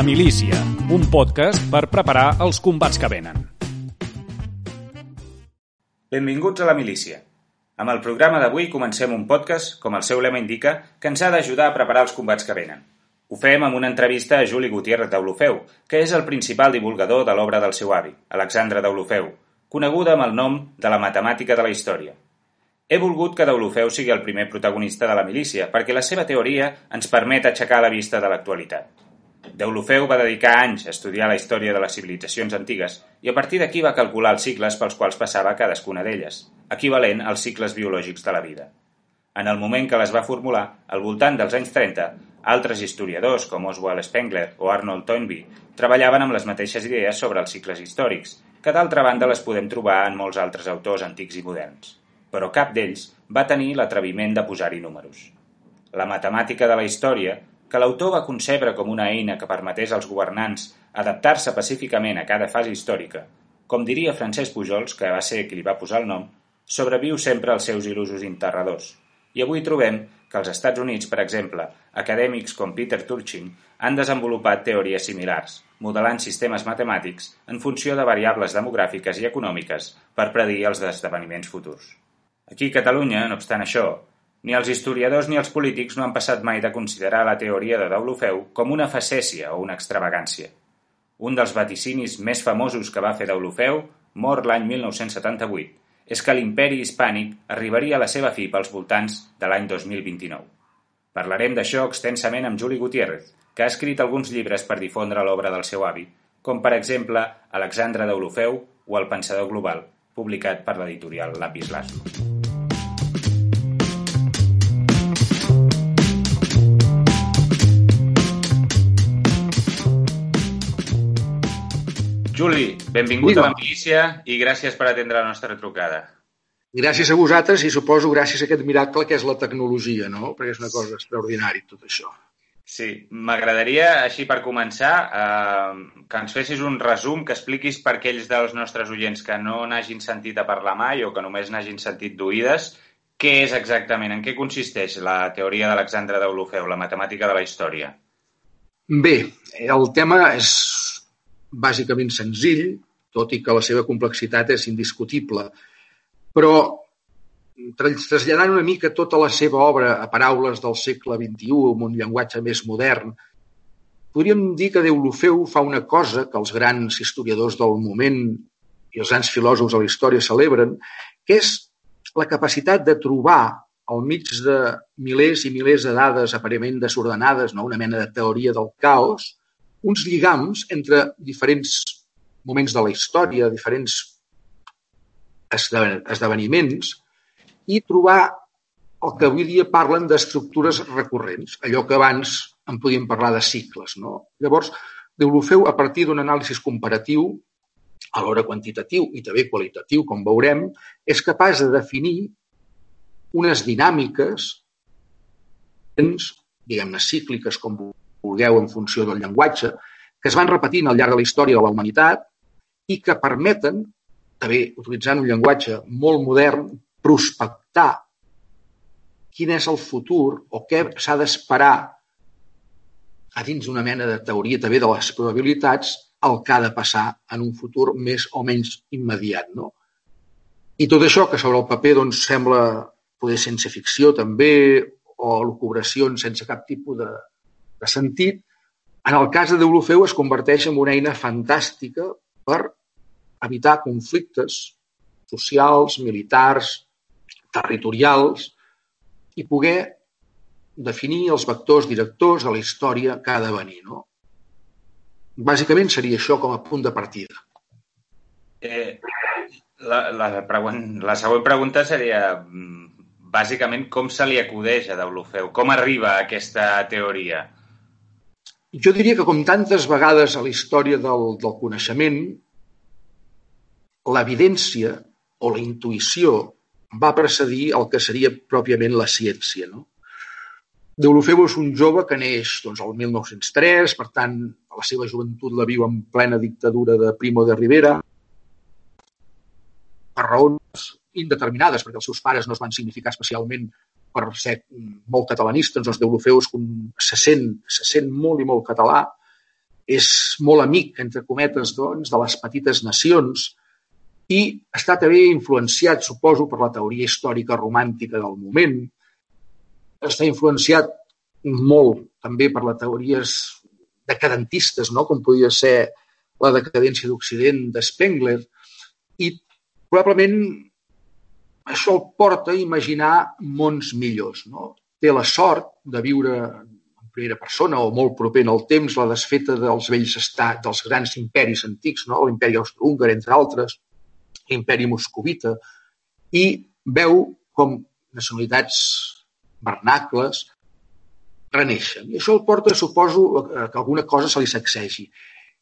La milícia, un podcast per preparar els combats que venen. Benvinguts a La milícia. Amb el programa d'avui comencem un podcast, com el seu lema indica, que ens ha d'ajudar a preparar els combats que venen. Ho fem amb una entrevista a Juli Gutiérrez d'Aulofeu, que és el principal divulgador de l'obra del seu avi, Alexandre d'Aulofeu, coneguda amb el nom de la matemàtica de la història. He volgut que Deulofeu sigui el primer protagonista de la milícia, perquè la seva teoria ens permet aixecar la vista de l'actualitat. Deulofeu va dedicar anys a estudiar la història de les civilitzacions antigues i a partir d'aquí va calcular els cicles pels quals passava cadascuna d'elles, equivalent als cicles biològics de la vida. En el moment que les va formular, al voltant dels anys 30, altres historiadors com Oswald Spengler o Arnold Toynbee treballaven amb les mateixes idees sobre els cicles històrics, que d'altra banda les podem trobar en molts altres autors antics i moderns però cap d'ells va tenir l'atreviment de posar-hi números. La matemàtica de la història, que l'autor va concebre com una eina que permetés als governants adaptar-se pacíficament a cada fase històrica, com diria Francesc Pujols, que va ser qui li va posar el nom, sobreviu sempre als seus il·lusos interradors. I avui trobem que als Estats Units, per exemple, acadèmics com Peter Turchin han desenvolupat teories similars, modelant sistemes matemàtics en funció de variables demogràfiques i econòmiques per predir els esdeveniments futurs. Aquí a Catalunya, no obstant això, ni els historiadors ni els polítics no han passat mai de considerar la teoria de Deulofeu com una facècia o una extravagància. Un dels vaticinis més famosos que va fer Deulofeu, mort l'any 1978, és que l'imperi hispànic arribaria a la seva fi pels voltants de l'any 2029. Parlarem d'això extensament amb Juli Gutiérrez, que ha escrit alguns llibres per difondre l'obra del seu avi, com per exemple Alexandre Deulofeu o El pensador global, publicat per l'editorial Lapis Lazuli. Juli, benvingut Digo. a la milícia i gràcies per atendre la nostra trucada. Gràcies a vosaltres i suposo gràcies a aquest miracle que és la tecnologia, no? Perquè és una cosa extraordinària tot això. Sí, m'agradaria, així per començar, eh, que ens fessis un resum, que expliquis per aquells dels nostres oients que no n'hagin sentit a parlar mai o que només n'hagin sentit d'oïdes, què és exactament, en què consisteix la teoria d'Alexandre d'Olofeu, la matemàtica de la història? Bé, el tema és bàsicament senzill, tot i que la seva complexitat és indiscutible. Però, traslladant una mica tota la seva obra a paraules del segle XXI, amb un llenguatge més modern, podríem dir que Deulofeu fa una cosa que els grans historiadors del moment i els grans filòsofs de la història celebren, que és la capacitat de trobar al mig de milers i milers de dades aparentment desordenades, no? una mena de teoria del caos, uns lligams entre diferents moments de la història, diferents esdeveniments, i trobar el que avui dia parlen d'estructures recurrents, allò que abans en podíem parlar de cicles. No? Llavors, Deulofeu, a partir d'un anàlisi comparatiu, alhora quantitatiu i també qualitatiu, com veurem, és capaç de definir unes dinàmiques, diguem-ne, cícliques, com vulgueu en funció del llenguatge, que es van repetint al llarg de la història de la humanitat i que permeten, també utilitzant un llenguatge molt modern, prospectar quin és el futur o què s'ha d'esperar a dins d'una mena de teoria també de les probabilitats el que ha de passar en un futur més o menys immediat. No? I tot això, que sobre el paper doncs, sembla poder sense ficció també, o lucubracions sense cap tipus de, de sentit, en el cas de Deulofeu es converteix en una eina fantàstica per evitar conflictes socials, militars, territorials i poder definir els vectors directors de la història que ha de venir. No? Bàsicament seria això com a punt de partida. Eh, la, la, la següent pregunta seria mm, bàsicament com se li acudeix a Deulofeu? Com arriba aquesta teoria? Jo diria que, com tantes vegades a la història del, del coneixement, l'evidència o la intuïció va precedir el que seria pròpiament la ciència. No? Deulofeu és un jove que neix doncs, el 1903, per tant, a la seva joventut la viu en plena dictadura de Primo de Rivera, per raons indeterminades, perquè els seus pares no es van significar especialment per ser molt catalanista, doncs Deulofeu se sent, se sent molt i molt català. és molt amic, entre cometes, doncs, de les petites nacions i està també influenciat, suposo, per la teoria històrica romàntica del moment. Està influenciat molt també per les teories decadentistes, no? com podia ser la decadència d'Occident de Spengler, i probablement això el porta a imaginar mons millors. No? Té la sort de viure en primera persona o molt proper en el temps la desfeta dels vells estats, dels grans imperis antics, no? l'imperi austro-húngar, entre altres, l'imperi moscovita, i veu com nacionalitats vernacles reneixen. I això el porta, suposo, que alguna cosa se li sacsegi.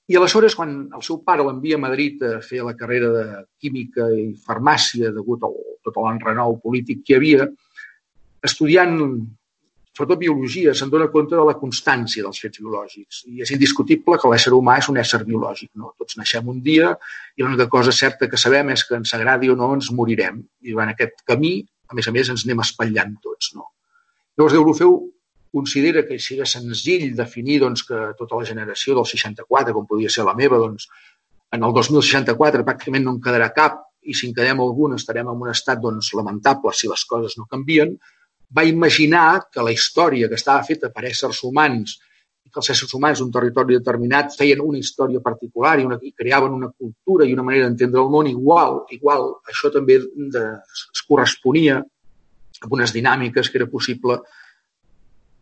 I aleshores, quan el seu pare l'envia a Madrid a fer la carrera de química i farmàcia degut a tot l'enrenou polític que hi havia, estudiant sobretot biologia, se'n dona compte de la constància dels fets biològics. I és indiscutible que l'ésser humà és un ésser biològic. No? Tots naixem un dia i l'única cosa certa que sabem és que ens agradi o no ens morirem. I durant aquest camí, a més a més, ens anem espatllant tots. No? Llavors, Deulofeu considera que sigui senzill definir doncs, que tota la generació del 64, com podia ser la meva, doncs, en el 2064 pràcticament no en quedarà cap i si en quedem algun estarem en un estat doncs, lamentable si les coses no canvien, va imaginar que la història que estava feta per éssers humans i que els éssers humans d'un territori determinat feien una història particular i, una, i creaven una cultura i una manera d'entendre el món igual, igual, això també de, es corresponia amb unes dinàmiques que era possible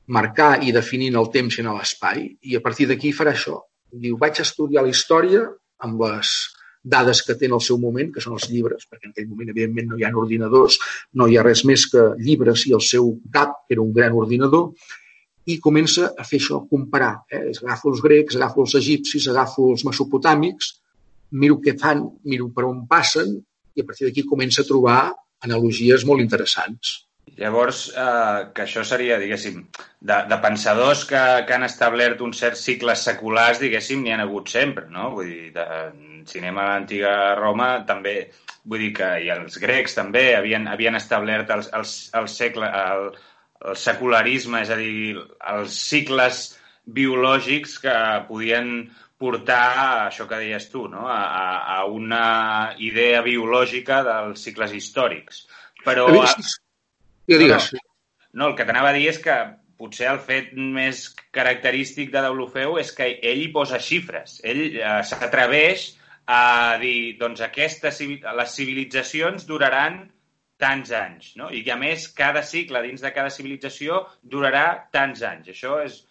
marcar i definir el temps i en l'espai, i a partir d'aquí farà això. Diu, vaig estudiar la història amb les dades que té en el seu moment, que són els llibres, perquè en aquell moment, evidentment, no hi ha ordinadors, no hi ha res més que llibres i el seu cap, que era un gran ordinador, i comença a fer això, comparar. Eh? Agafo els grecs, agafo els egipcis, agafo els mesopotàmics, miro què fan, miro per on passen, i a partir d'aquí comença a trobar analogies molt interessants. Llavors, eh, que això seria, diguéssim, de, de pensadors que, que han establert uns certs cicles seculars, diguéssim, n'hi ha hagut sempre, no? Vull dir, de, cinema a l'antiga Roma també, vull dir que, i els grecs també havien, havien establert el, el, el segle, el, el secularisme, és a dir, els cicles biològics que podien portar a això que deies tu, no? a, a una idea biològica dels cicles històrics. Però... A ja digues. No, no, el que t'anava a dir és que potser el fet més característic de Deulofeu és que ell hi posa xifres. Ell eh, s'atreveix a dir, doncs, aquestes, les civilitzacions duraran tants anys, no? I que, a més, cada cicle dins de cada civilització durarà tants anys. Això és...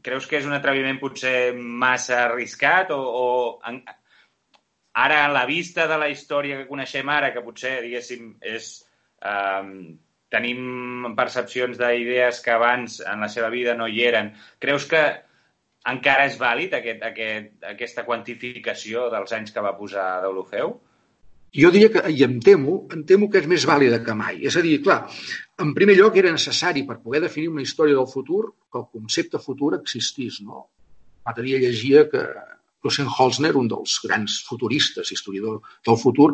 Creus que és un atreviment potser massa arriscat o, o en, ara, a la vista de la història que coneixem ara, que potser, diguéssim, és... Eh, tenim percepcions d'idees que abans en la seva vida no hi eren. Creus que encara és vàlid aquest, aquest, aquesta quantificació dels anys que va posar Deulofeu? Jo diria que, i em temo, em temo que és més vàlida que mai. És a dir, clar, en primer lloc era necessari per poder definir una història del futur que el concepte futur existís. No? L'altre dia llegia que Lucien Holzner, un dels grans futuristes, historiador del futur,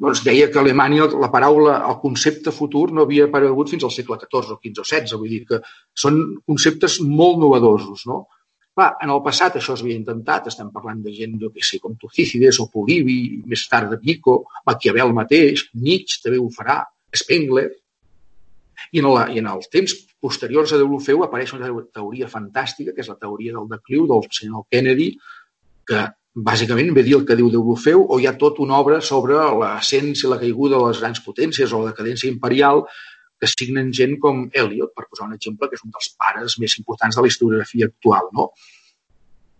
doncs deia que a Alemanya la paraula, el concepte futur no havia aparegut fins al segle XIV o XV o XVI. Vull dir que són conceptes molt novedosos, no? Clar, en el passat això es havia intentat, estem parlant de gent, jo sé, com Tucídides o Polibi, més tard de Pico, Maquiavel mateix, Nietzsche també ho farà, Spengler, i en, la, i en els temps posteriors a Deulofeu apareix una teoria fantàstica, que és la teoria del decliu del senyor Kennedy, que bàsicament ve dir el que diu Deulofeu o hi ha tot una obra sobre l'ascens i la caiguda de les grans potències o la decadència imperial que signen gent com Eliot, per posar un exemple, que és un dels pares més importants de la historiografia actual. No?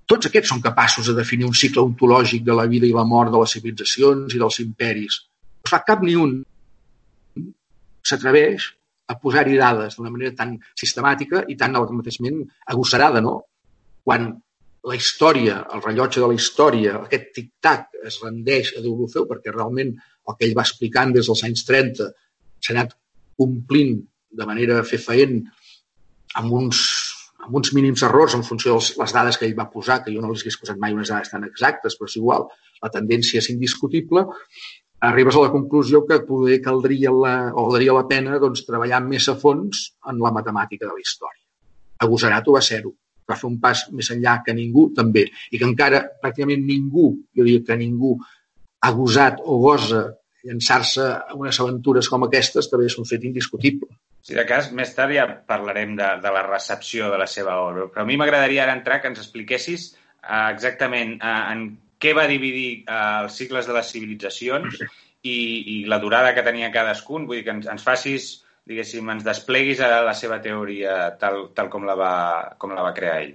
Tots aquests són capaços de definir un cicle ontològic de la vida i la mort de les civilitzacions i dels imperis. No fa cap ni un s'atreveix a posar-hi dades d'una manera tan sistemàtica i tan automateixment agosarada, no? Quan la història, el rellotge de la història, aquest tic-tac es rendeix a Deulofeu perquè realment el que ell va explicant des dels anys 30 s'ha anat complint de manera fefaent amb uns, amb uns mínims errors en funció de les dades que ell va posar, que jo no les hagués posat mai unes dades tan exactes, però és igual, la tendència és indiscutible, arribes a la conclusió que poder caldria la, o valdria la pena doncs, treballar més a fons en la matemàtica de la història. Agosarat ho va ser-ho va fer un pas més enllà que ningú, també, i que encara pràcticament ningú, jo diria que ningú, ha gosat o gosa llançar-se a unes aventures com aquestes també és un fet indiscutible. Si de cas, més tard ja parlarem de, de la recepció de la seva obra, però a mi m'agradaria ara entrar que ens expliquessis uh, exactament uh, en què va dividir uh, els cicles de les civilitzacions i, i la durada que tenia cadascun, vull dir que ens, ens facis, diguéssim, ens despleguis a la seva teoria tal, tal com, la va, com la va crear ell.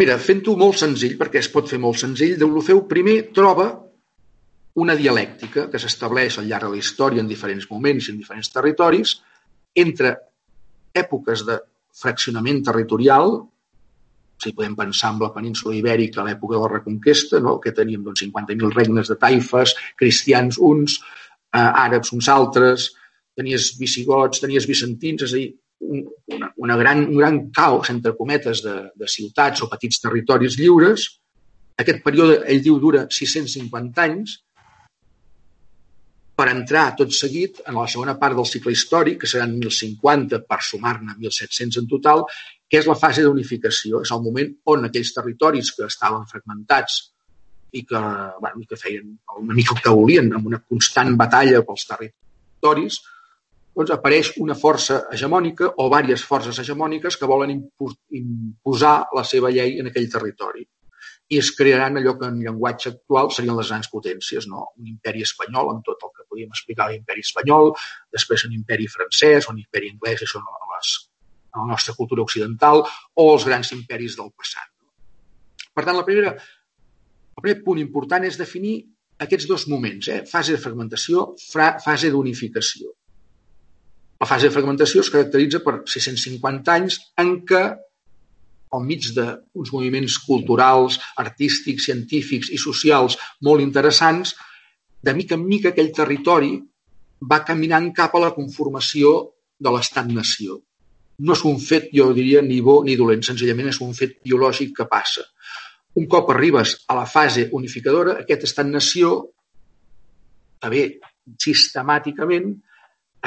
Mira, fent-ho molt senzill, perquè es pot fer molt senzill, Deulofeu primer troba una dialèctica que s'estableix al llarg de la història en diferents moments i en diferents territoris entre èpoques de fraccionament territorial, si podem pensar en la península ibèrica a l'època de la Reconquesta, no? que teníem doncs, 50.000 regnes de taifes, cristians uns, eh, àrabs uns altres, tenies visigots, tenies bizantins, és a dir, un, una, una gran, un gran caos, entre cometes, de, de ciutats o petits territoris lliures. Aquest període, ell diu, dura 650 anys, per entrar tot seguit en la segona part del cicle històric, que seran 1050 per sumar-ne 1700 en total, que és la fase d'unificació. És el moment on aquells territoris que estaven fragmentats i que, bueno, que feien una mica el que volien, amb una constant batalla pels territoris, doncs apareix una força hegemònica o diverses forces hegemòniques que volen imposar la seva llei en aquell territori i es crearan allò que en llenguatge actual serien les grans potències, no? un imperi espanyol amb tot el que podíem explicar l'imperi espanyol, després un imperi francès, un imperi anglès, això no, les, a la nostra cultura occidental, o els grans imperis del passat. Per tant, la primera, el primer punt important és definir aquests dos moments, eh? fase de fragmentació, fra, fase d'unificació. La fase de fragmentació es caracteritza per 650 anys en què al mig d'uns moviments culturals, artístics, científics i socials molt interessants, de mica en mica aquell territori va caminant cap a la conformació de l'estat-nació. No és un fet, jo diria, ni bo ni dolent, senzillament és un fet biològic que passa. Un cop arribes a la fase unificadora, aquest estat-nació, a bé, sistemàticament,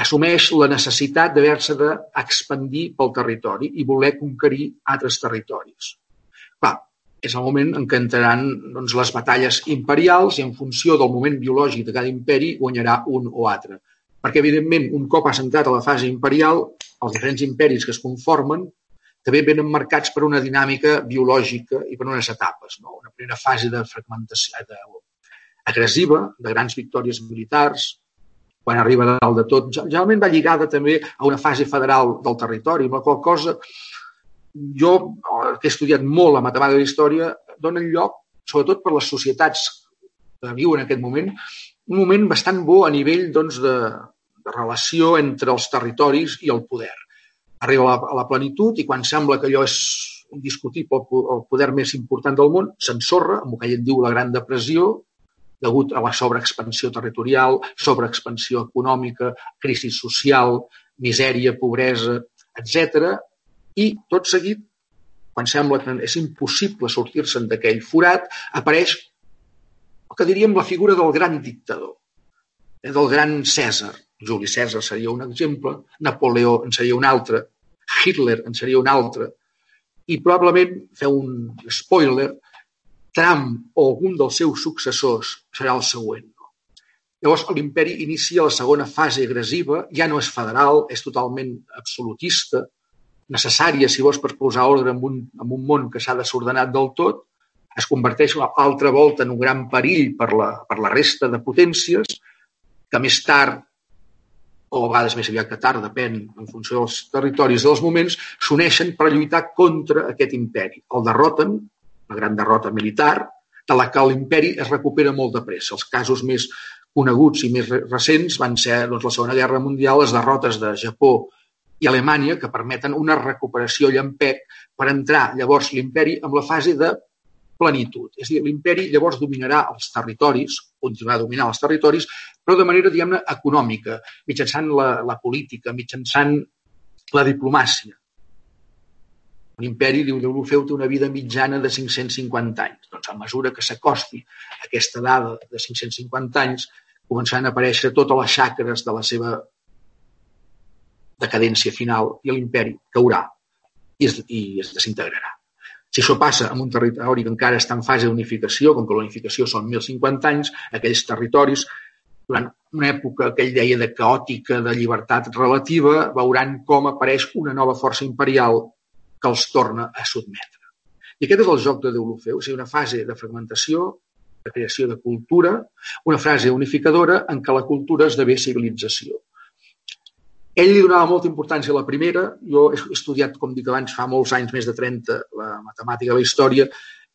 assumeix la necessitat d'haver-se d'expandir pel territori i voler conquerir altres territoris. Clar, és el moment en què entraran doncs, les batalles imperials i en funció del moment biològic de cada imperi guanyarà un o altre. Perquè, evidentment, un cop has entrat a la fase imperial, els diferents imperis que es conformen també venen marcats per una dinàmica biològica i per unes etapes. No? Una primera fase de fragmentació de, agressiva, de grans victòries militars, quan arriba a dalt de tot. Generalment va lligada també a una fase federal del territori, amb la qual cosa jo, que he estudiat molt la matemàtica i la història, donen lloc, sobretot per les societats que viuen en aquest moment, un moment bastant bo a nivell doncs, de, de relació entre els territoris i el poder. Arriba a la, a la plenitud i quan sembla que allò és indiscutible el poder més important del món, s'ensorra, amb el que ell diu la Gran Depressió, degut a la sobreexpansió territorial, sobreexpansió econòmica, crisi social, misèria, pobresa, etc. I tot seguit, quan sembla que és impossible sortir-se'n d'aquell forat, apareix el que diríem la figura del gran dictador, eh, del gran Cèsar. Juli Cèsar seria un exemple, Napoleó en seria un altre, Hitler en seria un altre, i probablement, feu un spoiler, Trump o algun dels seus successors serà el següent. Llavors, l'imperi inicia la segona fase agressiva, ja no és federal, és totalment absolutista, necessària, si vols, per posar ordre en un, en un món que s'ha desordenat del tot, es converteix una altra volta en un gran perill per la, per la resta de potències, que més tard, o a vegades més aviat que tard, depèn en funció dels territoris dels moments, s'uneixen per lluitar contra aquest imperi. El derroten, una gran derrota militar, de la que l'imperi es recupera molt de pressa. Els casos més coneguts i més recents van ser doncs, la Segona Guerra Mundial, les derrotes de Japó i Alemanya, que permeten una recuperació llampec per entrar llavors l'imperi en la fase de plenitud. És a dir, l'imperi llavors dominarà els territoris, continuarà dominant els territoris, però de manera, diguem-ne, econòmica, mitjançant la, la política, mitjançant la diplomàcia. Un imperi, diu Deulofeu, té una vida mitjana de 550 anys. Doncs a mesura que s'acosti aquesta dada de 550 anys, començaran a aparèixer totes les xacres de la seva decadència final i l'imperi caurà i es, i es desintegrarà. Si això passa en un territori que encara està en fase d'unificació, com que la unificació són 1.050 anys, aquells territoris, durant una època que ell deia de caòtica, de llibertat relativa, veuran com apareix una nova força imperial que els torna a sotmetre. I aquest és el joc de Deulofeu, és a dir, una fase de fragmentació, de creació de cultura, una fase unificadora en què la cultura esdevé civilització. Ell li donava molta importància a la primera, jo he estudiat, com dic abans, fa molts anys, més de 30, la matemàtica, la història,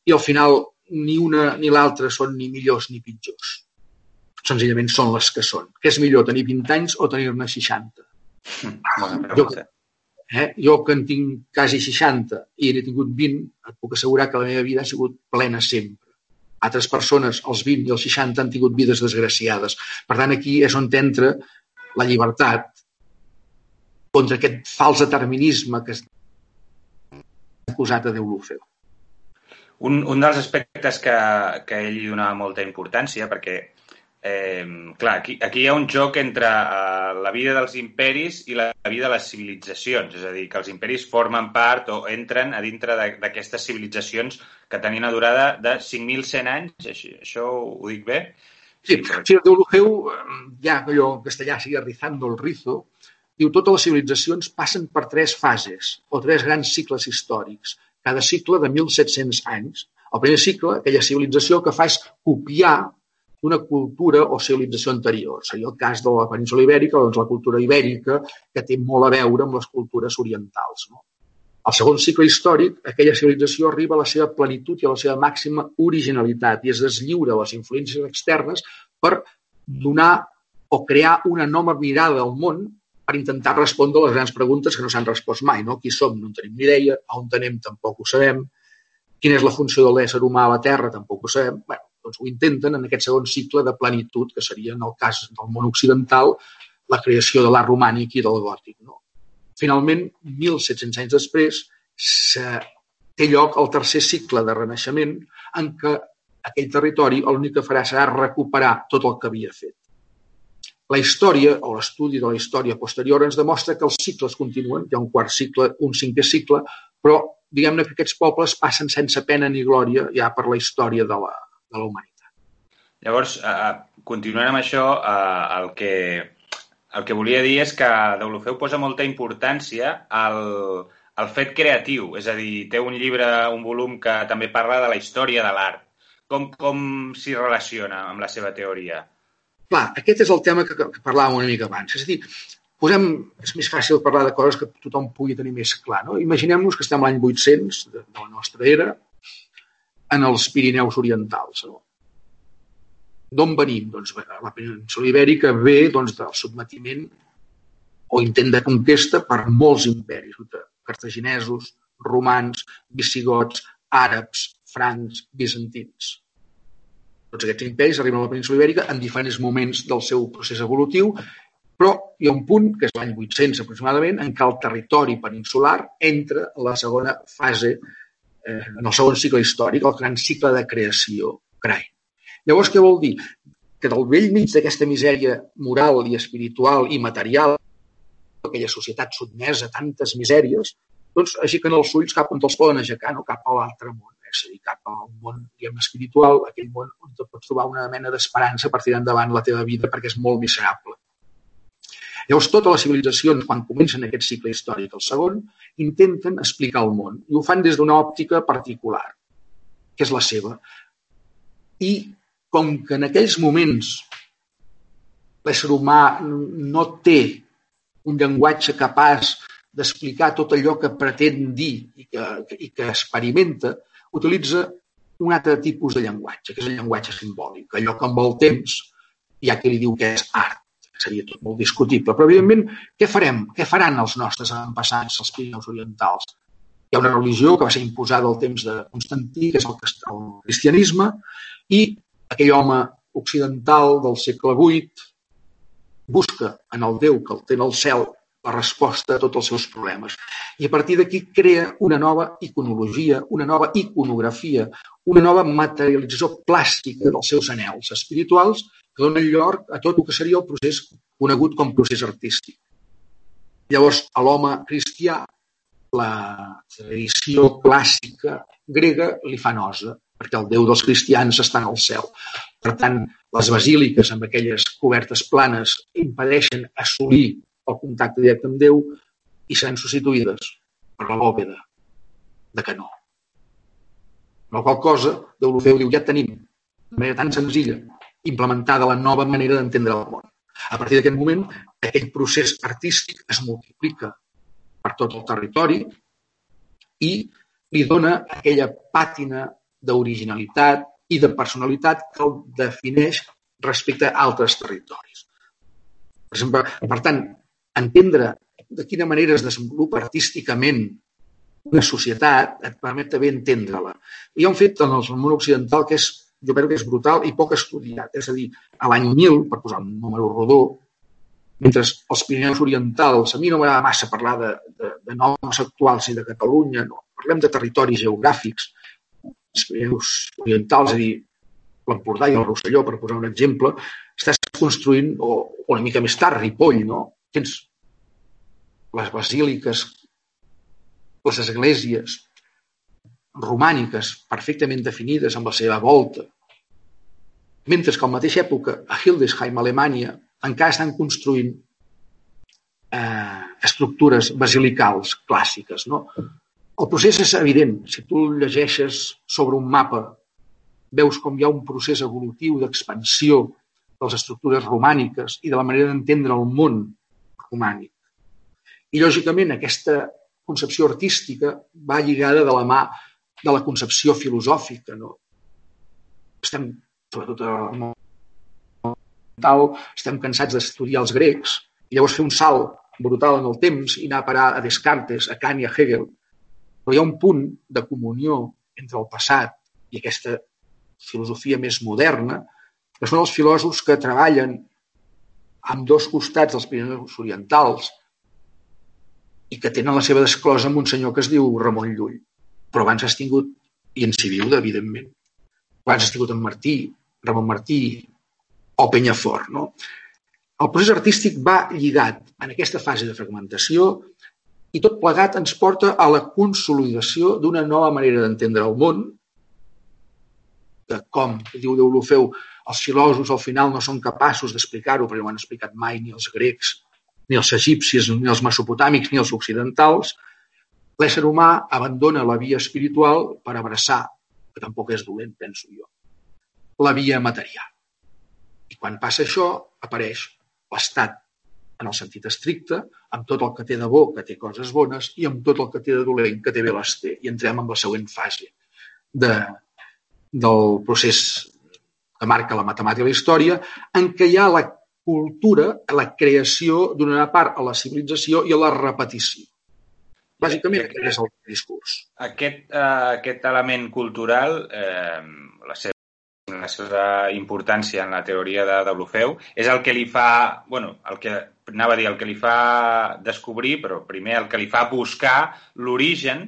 i al final ni una ni l'altra són ni millors ni pitjors. Senzillament són les que són. Què és millor, tenir 20 anys o tenir-ne 60? Bona pregunta. Jo, Eh? Jo, que en tinc quasi 60 i n'he tingut 20, et puc assegurar que la meva vida ha sigut plena sempre. Altres persones, els 20 i els 60, han tingut vides desgraciades. Per tant, aquí és on entra la llibertat contra aquest fals determinisme que és acusat a Déu l'Ofeu. Un, un dels aspectes que, que ell donava molta importància, perquè Eh, clar, aquí, aquí hi ha un joc entre eh, la vida dels imperis i la, la vida de les civilitzacions, és a dir, que els imperis formen part o entren a dintre d'aquestes civilitzacions que tenien una durada de 5.100 anys, això, això ho dic bé? Sí, sí el Deulogeu, ja allò en castellà sigue rizando el rizo, diu totes les civilitzacions passen per tres fases o tres grans cicles històrics, cada cicle de 1.700 anys. El primer cicle, aquella civilització que fa és copiar d'una cultura o civilització anterior. Seria el cas de la península ibèrica, doncs la cultura ibèrica, que té molt a veure amb les cultures orientals. No? Al segon cicle històric, aquella civilització arriba a la seva plenitud i a la seva màxima originalitat i es deslliura de les influències externes per donar o crear una nova mirada al món per intentar respondre les grans preguntes que no s'han respost mai. No? Qui som? No en tenim ni idea. On tenem? Tampoc ho sabem. Quina és la funció de l'ésser humà a la Terra? Tampoc ho sabem. Bé, doncs ho intenten en aquest segon cicle de plenitud, que seria, en el cas del món occidental, la creació de l'art romànic i del gòtic. No? Finalment, 1.700 anys després, té lloc el tercer cicle de renaixement en què aquell territori l'únic que farà serà recuperar tot el que havia fet. La història, o l'estudi de la història posterior, ens demostra que els cicles continuen, hi ha un quart cicle, un cinquè cicle, però diguem-ne que aquests pobles passen sense pena ni glòria ja per la història de la, de la humanitat. Llavors, eh, continuant amb això, eh, el, que, el que volia dir és que Deulofeu posa molta importància al, al fet creatiu, és a dir, té un llibre, un volum que també parla de la història de l'art. Com, com s'hi relaciona amb la seva teoria? Clar, aquest és el tema que, que parlàvem una mica abans. És a dir, posem, és més fàcil parlar de coses que tothom pugui tenir més clar. No? Imaginem-nos que estem l'any 800 de, de la nostra era, en els Pirineus orientals. No? D'on venim? Doncs la península ibèrica ve doncs, del sotmetiment o intent de conquesta per molts imperis, cartaginesos, romans, visigots, àrabs, francs, bizantins. Tots aquests imperis arriben a la península ibèrica en diferents moments del seu procés evolutiu, però hi ha un punt, que és l'any 800 aproximadament, en què el territori peninsular entra a la segona fase eh, en el segon cicle històric, el gran cicle de creació, crai. Llavors, què vol dir? Que del vell mig d'aquesta misèria moral i espiritual i material, aquella societat sotmesa a tantes misèries, doncs aixequen els ulls cap on els poden aixecar, no? cap a l'altre món, eh? és a dir, cap a un món diguem, espiritual, aquell món on pots trobar una mena d'esperança per tirar endavant la teva vida perquè és molt miserable. Llavors, totes les civilitzacions, quan comencen aquest cicle històric, el segon, intenten explicar el món i ho fan des d'una òptica particular, que és la seva. I com que en aquells moments l'ésser humà no té un llenguatge capaç d'explicar tot allò que pretén dir i que, i que experimenta, utilitza un altre tipus de llenguatge, que és el llenguatge simbòlic, allò que amb el temps hi ha qui li diu que és art seria tot molt discutible. Però, evidentment, què farem? Què faran els nostres avantpassats, els Pirineus orientals? Hi ha una religió que va ser imposada al temps de Constantí, que és el, el cristianisme, i aquell home occidental del segle VIII busca en el Déu que el té en el cel la resposta a tots els seus problemes. I a partir d'aquí crea una nova iconologia, una nova iconografia, una nova materialització plàstica dels seus anels espirituals que donen lloc a tot el que seria el procés conegut com procés artístic. Llavors, a l'home cristià la tradició clàssica grega li fa nosa, perquè el Déu dels cristians està en el cel. Per tant, les basíliques amb aquelles cobertes planes impedeixen assolir el contacte directe amb Déu i seran substituïdes per la bòveda de canó. La qual cosa, Deulofeu diu, ja tenim, de manera tan senzilla, implementada la nova manera d'entendre el món. A partir d'aquest moment, aquell procés artístic es multiplica per tot el territori i li dona aquella pàtina d'originalitat i de personalitat que el defineix respecte a altres territoris. Per exemple, per tant, entendre de quina manera es desenvolupa artísticament una societat et permet també entendre-la. Hi ha un fet en el món occidental que és, jo crec que és brutal i poc estudiat. És a dir, a l'any 1000, per posar un número rodó, mentre els Pirineus Orientals, a mi no m'agrada massa parlar de, de, de noms actuals i de Catalunya, no. parlem de territoris geogràfics, els Pirineus Orientals, és a dir, l'Empordà i el Rosselló, per posar un exemple, estàs construint, o, o una mica més tard, Ripoll, no? Tens les basíliques, les esglésies romàniques perfectament definides amb la seva volta, mentre que a la mateixa època a Hildesheim, Alemanya, encara estan construint eh, estructures basilicals clàssiques. No? El procés és evident. Si tu llegeixes sobre un mapa, veus com hi ha un procés evolutiu d'expansió de les estructures romàniques i de la manera d'entendre el món romànic. I, lògicament, aquesta concepció artística va lligada de la mà de la concepció filosòfica. No? Estem, sobretot món tal, estem cansats d'estudiar els grecs, i llavors fer un salt brutal en el temps i anar a parar a Descartes, a Kant i a Hegel. Però hi ha un punt de comunió entre el passat i aquesta filosofia més moderna, que són els filòsofs que treballen amb dos costats dels Pirineus Orientals i que tenen la seva desclosa amb un senyor que es diu Ramon Llull. Però abans has tingut, i en viu, evidentment, abans has tingut en Martí, Ramon Martí, o Penyafort. No? El procés artístic va lligat en aquesta fase de fragmentació i tot plegat ens porta a la consolidació d'una nova manera d'entendre el món, de com, diu Deulofeu, els filòsofs al final no són capaços d'explicar-ho, perquè no ho han explicat mai ni els grecs, ni els egipcis, ni els mesopotàmics, ni els occidentals, l'ésser humà abandona la via espiritual per abraçar, que tampoc és dolent, penso jo, la via material. I quan passa això, apareix l'estat en el sentit estricte, amb tot el que té de bo, que té coses bones, i amb tot el que té de dolent, que té bé les té. I entrem en la següent fase de, del procés que marca la matemàtica i la història, en què hi ha la cultura, la creació d'una part a la civilització i a la repetició. Bàsicament, aquest és el discurs. Aquest, uh, aquest element cultural, eh, la seva la seva importància en la teoria de Deulofeu, és el que li fa, bueno, el que anava a dir, el que li fa descobrir, però primer el que li fa buscar l'origen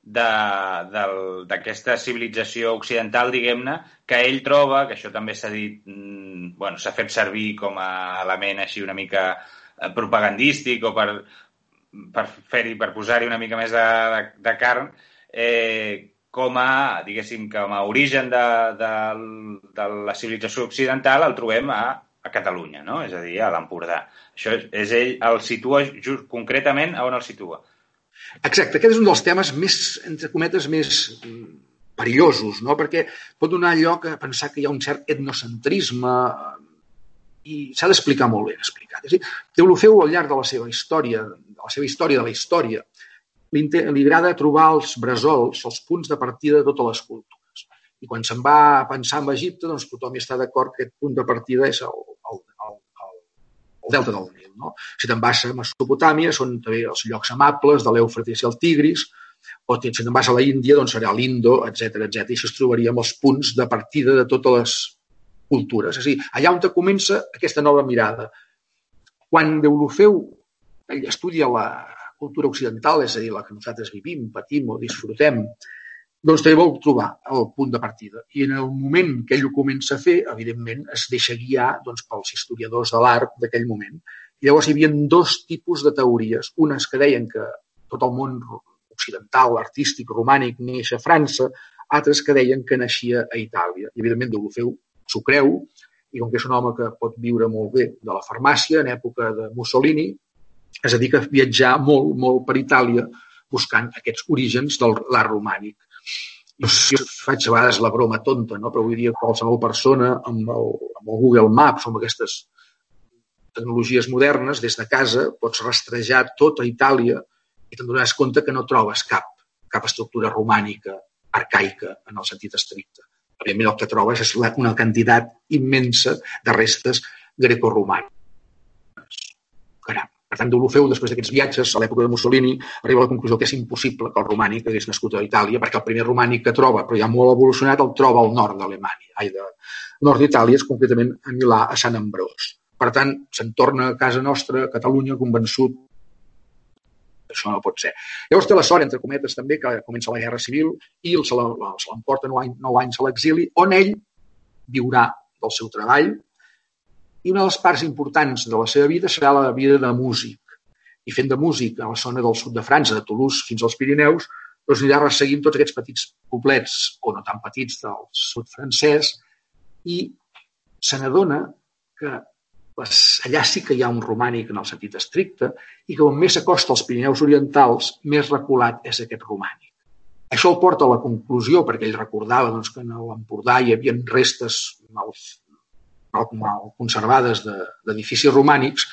d'aquesta civilització occidental, diguem-ne, que ell troba, que això també s'ha dit, mm, bueno, s'ha fet servir com a element així una mica eh, propagandístic o per, per fer-hi, per posar-hi una mica més de, de, de carn, eh, com a, diguéssim, com a origen de, de, de la civilització occidental el trobem a, a Catalunya, no? és a dir, a l'Empordà. Això és, és ell, el situa just concretament a on el situa. Exacte, aquest és un dels temes més, entre cometes, més perillosos, no? perquè pot donar lloc a pensar que hi ha un cert etnocentrisme i s'ha d'explicar molt ben explicat. És a dir, Deulofeu al llarg de la seva història, de la seva història de la història, li, li agrada trobar els bresols, els punts de partida de totes les cultures. I quan se'n va a pensar en Egipte, doncs tothom hi està d'acord que aquest punt de partida és el, el, el, el, el delta del Nil. No? Si te'n vas a Mesopotàmia, són també els llocs amables de l'Eufrates i el Tigris, o si te'n vas a la Índia, doncs serà l'Indo, etc etc. I això es trobaria amb els punts de partida de totes les cultures. És a dir, allà on comença aquesta nova mirada. Quan Deulofeu estudia la, cultura occidental, és a dir, la que nosaltres vivim, patim o disfrutem, doncs també vol trobar el punt de partida. I en el moment que ell ho comença a fer, evidentment, es deixa guiar doncs, pels historiadors de l'art d'aquell moment. I llavors hi havia dos tipus de teories. Unes que deien que tot el món occidental, artístic, romànic, neix a França, altres que deien que naixia a Itàlia. I, evidentment, Deulofeu s'ho creu, i com que és un home que pot viure molt bé de la farmàcia, en època de Mussolini, dedica a viatjar molt, molt per Itàlia buscant aquests orígens de l'art romànic. Jo faig a vegades la broma tonta, no? però avui dia qualsevol persona amb el, amb el Google Maps o amb aquestes tecnologies modernes, des de casa pots rastrejar tota Itàlia i te'n donaràs compte que no trobes cap, cap estructura romànica, arcaica, en el sentit estricte. Evidentment, el que trobes és una quantitat immensa de restes grecorromanes. Caram. Per tant, Deulofeu, després d'aquests viatges a l'època de Mussolini, arriba a la conclusió que és impossible que el romànic hagués nascut a Itàlia, perquè el primer romànic que troba, però ja molt evolucionat, el troba al nord d'Alemanya, ai, de nord d'Itàlia, és concretament a Milà, a Sant Ambrós. Per tant, se'n torna a casa nostra, a Catalunya, convençut això no pot ser. Llavors té la sort, entre cometes, també, que comença la Guerra Civil i se l'emporta nou, nou anys a l'exili, on ell viurà del seu treball, i una de les parts importants de la seva vida serà la vida de músic. I fent de músic a la zona del sud de França, de Toulouse fins als Pirineus, doncs anirà resseguint tots aquests petits poblets, o no tan petits, del sud francès, i se n'adona que allà sí que hi ha un romànic en el sentit estricte i que on més s'acosta als Pirineus orientals, més reculat és aquest romànic. Això el porta a la conclusió, perquè ell recordava doncs, que a l'Empordà hi havia restes mal mal conservades d'edificis romànics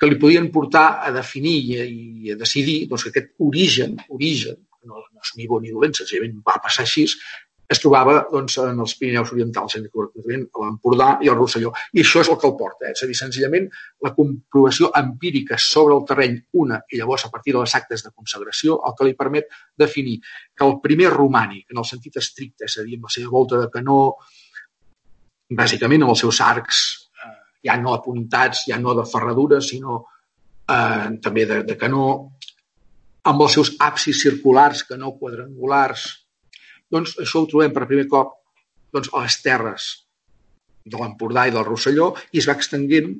que li podien portar a definir i a decidir doncs, que aquest origen, origen, no, no és ni bo ni dolent, senzillament va passar així, es trobava doncs, en els Pirineus Orientals, concretament a l'Empordà i el Rosselló. I això és el que el porta. Eh? És a dir, senzillament la comprovació empírica sobre el terreny, una, i llavors a partir de les actes de consagració, el que li permet definir que el primer romànic, en el sentit estricte, és a dir, amb la seva volta de canó, bàsicament amb els seus arcs eh, ja no apuntats, ja no de ferradura, sinó eh, també de, de canó, amb els seus absis circulars, que no quadrangulars. Doncs això ho trobem per primer cop doncs, a les terres de l'Empordà i del Rosselló i es va extenguent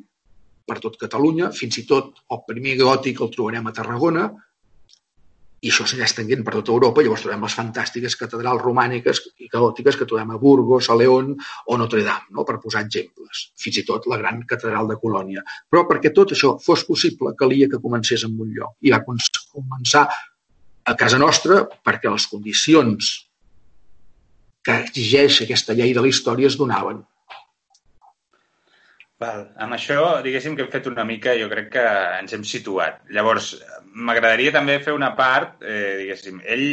per tot Catalunya, fins i tot el primer gòtic el trobarem a Tarragona, i això s'anirà estenguent per tota Europa, llavors trobem les fantàstiques catedrals romàniques i caòtiques que trobem a Burgos, a León o Notre Dame, no? per posar exemples. Fins i tot la gran catedral de Colònia. Però perquè tot això fos possible, calia que comencés en un lloc. I va començar a casa nostra perquè les condicions que exigeix aquesta llei de la història es donaven. Val. Amb això, diguéssim que hem fet una mica, jo crec que ens hem situat. Llavors, m'agradaria també fer una part, eh, diguéssim, ell,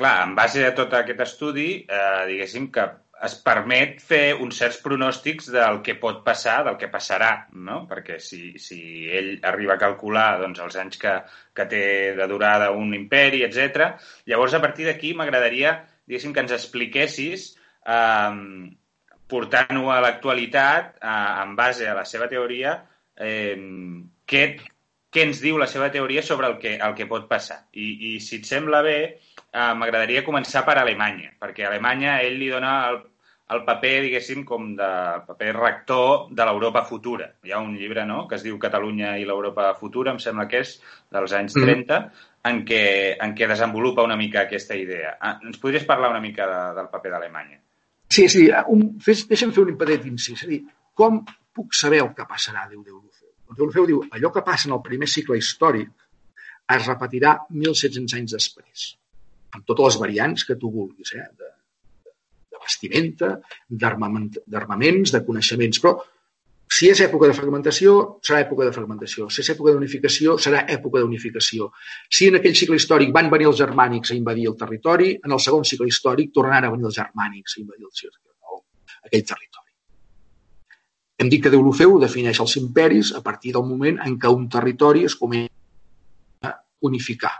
clar, en base a tot aquest estudi, eh, diguéssim que es permet fer uns certs pronòstics del que pot passar, del que passarà, no? Perquè si, si ell arriba a calcular doncs, els anys que, que té de durada un imperi, etc. llavors a partir d'aquí m'agradaria, diguéssim, que ens expliquessis eh, portant-ho a l'actualitat, en base a la seva teoria, eh, què, què ens diu la seva teoria sobre el que, el que pot passar. I, i si et sembla bé, eh, m'agradaria començar per Alemanya, perquè a Alemanya ell li dona el, el paper, diguéssim, com de el paper rector de l'Europa futura. Hi ha un llibre no?, que es diu Catalunya i l'Europa futura, em sembla que és, dels anys 30, mm. en, què, en què desenvolupa una mica aquesta idea. Ah, ens podries parlar una mica de, del paper d'Alemanya? Sí, sí, un, fes, deixa'm fer un impedit incís. És a dir, com puc saber el que passarà, diu Deulofeu? Deulofeu diu, allò que passa en el primer cicle històric es repetirà 1.700 anys després, amb totes les variants que tu vulguis, eh? de, de vestimenta, d'armaments, de coneixements, però si és època de fragmentació, serà època de fragmentació. Si és època d'unificació, serà època d'unificació. Si en aquell cicle històric van venir els germànics a invadir el territori, en el segon cicle històric tornaran a venir els germànics a invadir el, el, aquell territori. Hem dit que Deulofeu defineix els imperis a partir del moment en què un territori es comença a unificar.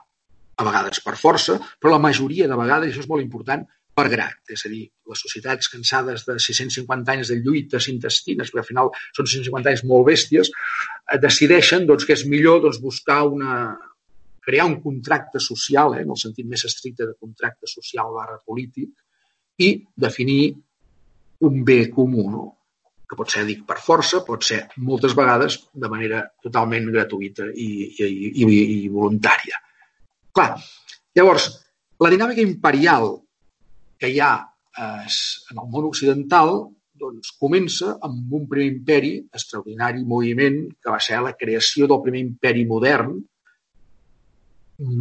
A vegades per força, però la majoria de vegades, això és molt important, per grat, és a dir, les societats cansades de 650 anys de lluites intestines, perquè al final són 650 anys molt bèsties, eh, decideixen doncs, que és millor doncs, buscar una, crear un contracte social, eh, en el sentit més estricte de contracte social barra polític, i definir un bé comú, no? que pot ser, dic, per força, pot ser moltes vegades de manera totalment gratuïta i, i, i, i voluntària. Clar, Llavors, la dinàmica imperial que hi ha eh, en el món occidental doncs, comença amb un primer imperi, extraordinari moviment, que va ser la creació del primer imperi modern,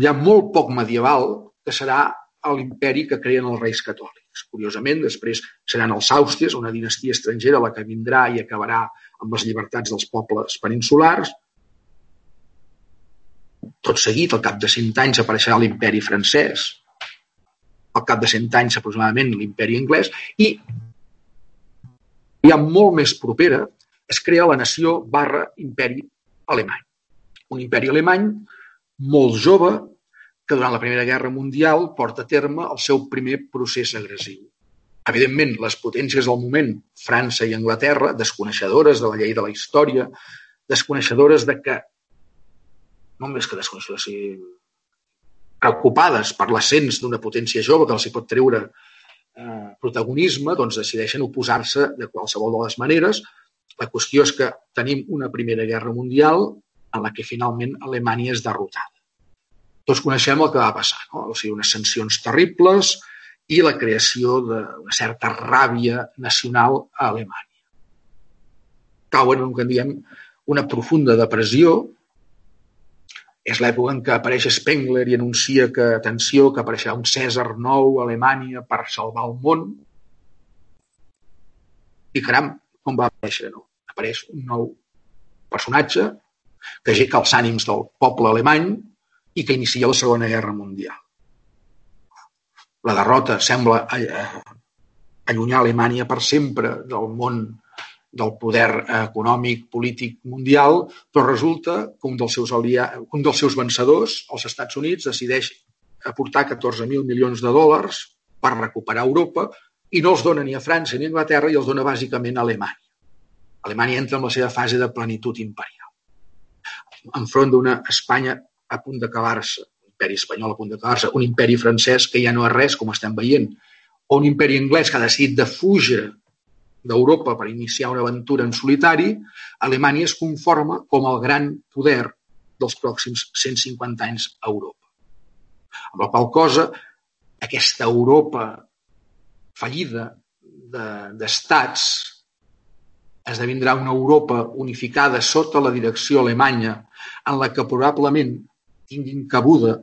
ja molt poc medieval, que serà l'imperi que creen els reis catòlics. Curiosament, després seran els Àusties, una dinastia estrangera la que vindrà i acabarà amb les llibertats dels pobles peninsulars. Tot seguit, al cap de cent anys, apareixerà l'imperi francès, al cap de cent anys aproximadament l'imperi anglès, i ja molt més propera es crea la nació barra imperi alemany. Un imperi alemany molt jove que durant la Primera Guerra Mundial porta a terme el seu primer procés agressiu. Evidentment, les potències del moment, França i Anglaterra, desconeixedores de la llei de la història, desconeixedores de que, no més que desconeixedores, preocupades per l'ascens d'una potència jove que els hi pot treure eh, protagonisme, doncs decideixen oposar-se de qualsevol de les maneres. La qüestió és que tenim una Primera Guerra Mundial en la que finalment Alemanya és derrotada. Tots coneixem el que va passar, no? o sigui, unes sancions terribles i la creació d'una certa ràbia nacional a Alemanya. Cauen en el que en diem una profunda depressió és l'època en què apareix Spengler i anuncia que, atenció, que apareixerà un Cèsar nou a Alemanya per salvar el món. I caram, com va aparèixer? No? Apareix un nou personatge que aixeca els ànims del poble alemany i que inicia la Segona Guerra Mundial. La derrota sembla allunyar Alemanya per sempre del món del poder econòmic, polític mundial, però resulta que un dels seus, aliats, un dels seus vencedors, els Estats Units, decideix aportar 14.000 milions de dòlars per recuperar Europa i no els dona ni a França ni a Anglaterra i els dona bàsicament a Alemanya. Alemanya entra en la seva fase de plenitud imperial. Enfront d'una Espanya a punt d'acabar-se, un imperi espanyol a punt d'acabar-se, un imperi francès que ja no és res, com estem veient, o un imperi anglès que ha decidit de fugir d'Europa per iniciar una aventura en solitari, Alemanya es conforma com el gran poder dels pròxims 150 anys a Europa. Amb la qual cosa, aquesta Europa fallida d'estats de, esdevindrà una Europa unificada sota la direcció alemanya en la que probablement tinguin cabuda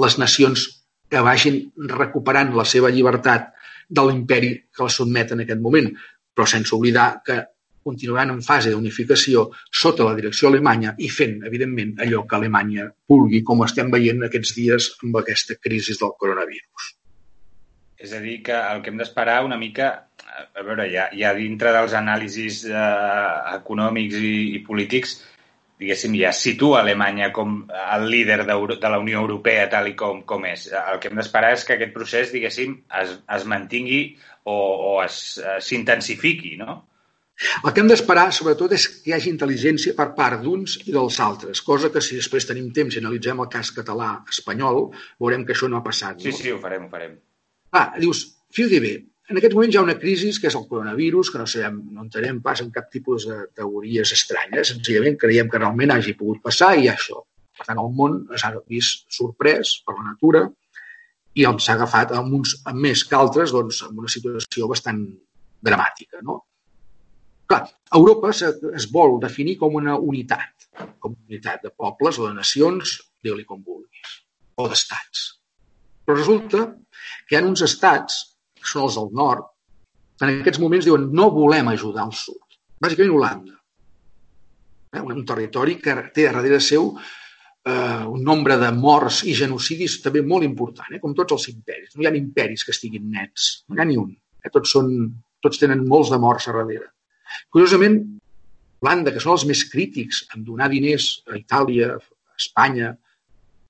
les nacions que vagin recuperant la seva llibertat de l'imperi que la sotmet en aquest moment però sense oblidar que continuaran en fase d'unificació sota la direcció alemanya i fent, evidentment, allò que Alemanya vulgui, com estem veient aquests dies amb aquesta crisi del coronavirus. És a dir, que el que hem d'esperar una mica, a veure, ja, ja dintre dels anàlisis eh, econòmics i, i polítics, diguéssim, ja situa Alemanya com el líder de la Unió Europea tal i com, com és. El que hem d'esperar és que aquest procés, diguéssim, es, es mantingui o, o s'intensifiqui, no? El que hem d'esperar, sobretot, és que hi hagi intel·ligència per part d'uns i dels altres, cosa que si després tenim temps i analitzem el cas català-espanyol, veurem que això no ha passat. No? Sí, sí, ho farem, ho farem. Ah, dius, fiu-t'hi bé, en aquest moment hi ha una crisi que és el coronavirus, que no sabem, no entenem pas en cap tipus de teories estranyes, senzillament creiem que realment hagi pogut passar i això. Per tant, el món s'ha vist sorprès per la natura i s'ha agafat amb uns amb més que altres doncs, en una situació bastant dramàtica. No? Clar, Europa es vol definir com una unitat, com una unitat de pobles o de nacions, digue-li com vulguis, o d'estats. Però resulta que hi ha uns estats, els del nord, en aquests moments diuen no volem ajudar el sud. Bàsicament Holanda. Eh? Un territori que té darrere seu eh, un nombre de morts i genocidis també molt important, eh? com tots els imperis. No hi ha imperis que estiguin nets, no hi ha ni un. Eh? Tots, són, tots tenen molts de morts a darrere. Curiosament, Holanda, que són els més crítics en donar diners a Itàlia, a Espanya,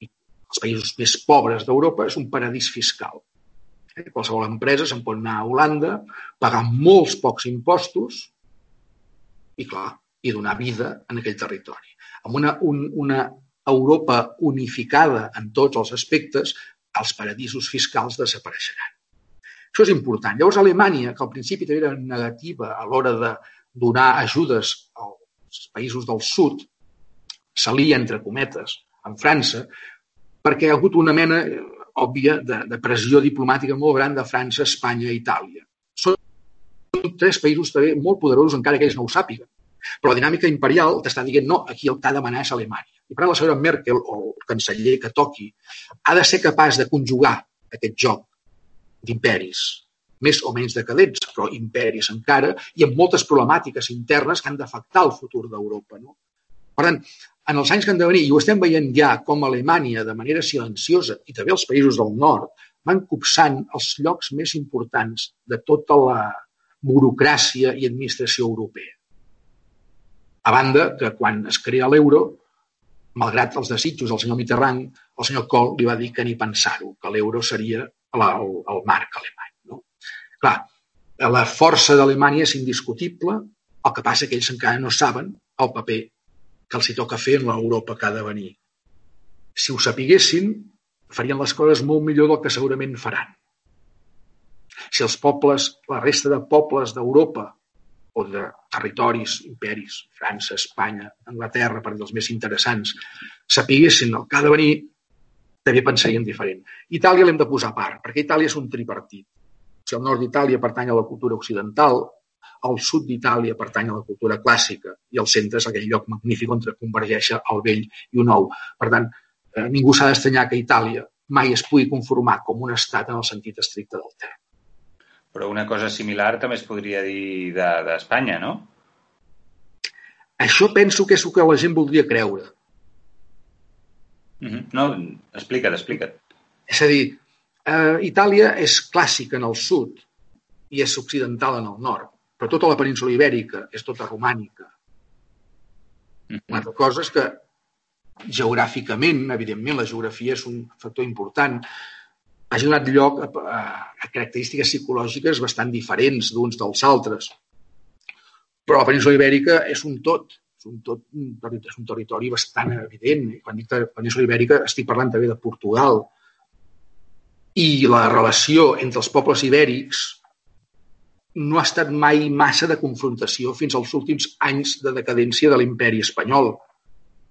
i els països més pobres d'Europa, és un paradís fiscal. Eh? Qualsevol empresa se'n pot anar a Holanda, pagar molts pocs impostos i, clar, i donar vida en aquell territori. Amb una, un, una Europa unificada en tots els aspectes, els paradisos fiscals desapareixeran. Això és important. Llavors, Alemanya, que al principi també era negativa a l'hora de donar ajudes als països del sud, s'alia, entre cometes, amb França, perquè hi ha hagut una mena, òbvia de, de pressió diplomàtica molt gran de França, Espanya i Itàlia. Són tres països també molt poderosos, encara que ells no ho sàpiguen. Però la dinàmica imperial t'està dient no, aquí el que ha de manar és Alemanya. I per tant la senyora Merkel o el canceller que toqui ha de ser capaç de conjugar aquest joc d'imperis, més o menys decadents, però imperis encara, i amb moltes problemàtiques internes que han d'afectar el futur d'Europa. No? Per tant, en els anys que han de venir, i ho estem veient ja com Alemanya, de manera silenciosa, i també els països del nord, van copsant els llocs més importants de tota la burocràcia i administració europea. A banda que quan es crea l'euro, malgrat els desitjos del senyor Mitterrand, el senyor Kohl li va dir que ni pensar-ho, que l'euro seria el, el, el marc alemany. No? Clar, la força d'Alemanya és indiscutible, el que passa que ells encara no saben el paper que els hi toca fer en l'Europa que ha de venir. Si ho sapiguessin, farien les coses molt millor del que segurament faran. Si els pobles, la resta de pobles d'Europa o de territoris, imperis, França, Espanya, Anglaterra, per dels més interessants, sapiguessin el que ha de venir, també pensarien diferent. Itàlia l'hem de posar a part, perquè Itàlia és un tripartit. Si el nord d'Itàlia pertany a la cultura occidental, el sud d'Itàlia pertany a la cultura clàssica i el centre és aquell lloc magnífic on convergeix el vell i el nou. Per tant, eh, ningú s'ha d'estranyar que Itàlia mai es pugui conformar com un estat en el sentit estricte del terme. Però una cosa similar també es podria dir d'Espanya, de, no? Això penso que és el que la gent voldria creure. Mm -hmm. No, explica't, explica't. És a dir, eh, Itàlia és clàssica en el sud i és occidental en el nord però tota la península ibèrica és tota romànica. Una altra cosa és que geogràficament, evidentment, la geografia és un factor important, hagi donat lloc a, a, a característiques psicològiques bastant diferents d'uns dels altres. Però la península ibèrica és un tot, és un, tot, és un territori bastant evident. Quan dic península ibèrica estic parlant també de Portugal. I la relació entre els pobles ibèrics no ha estat mai massa de confrontació fins als últims anys de decadència de l'imperi espanyol.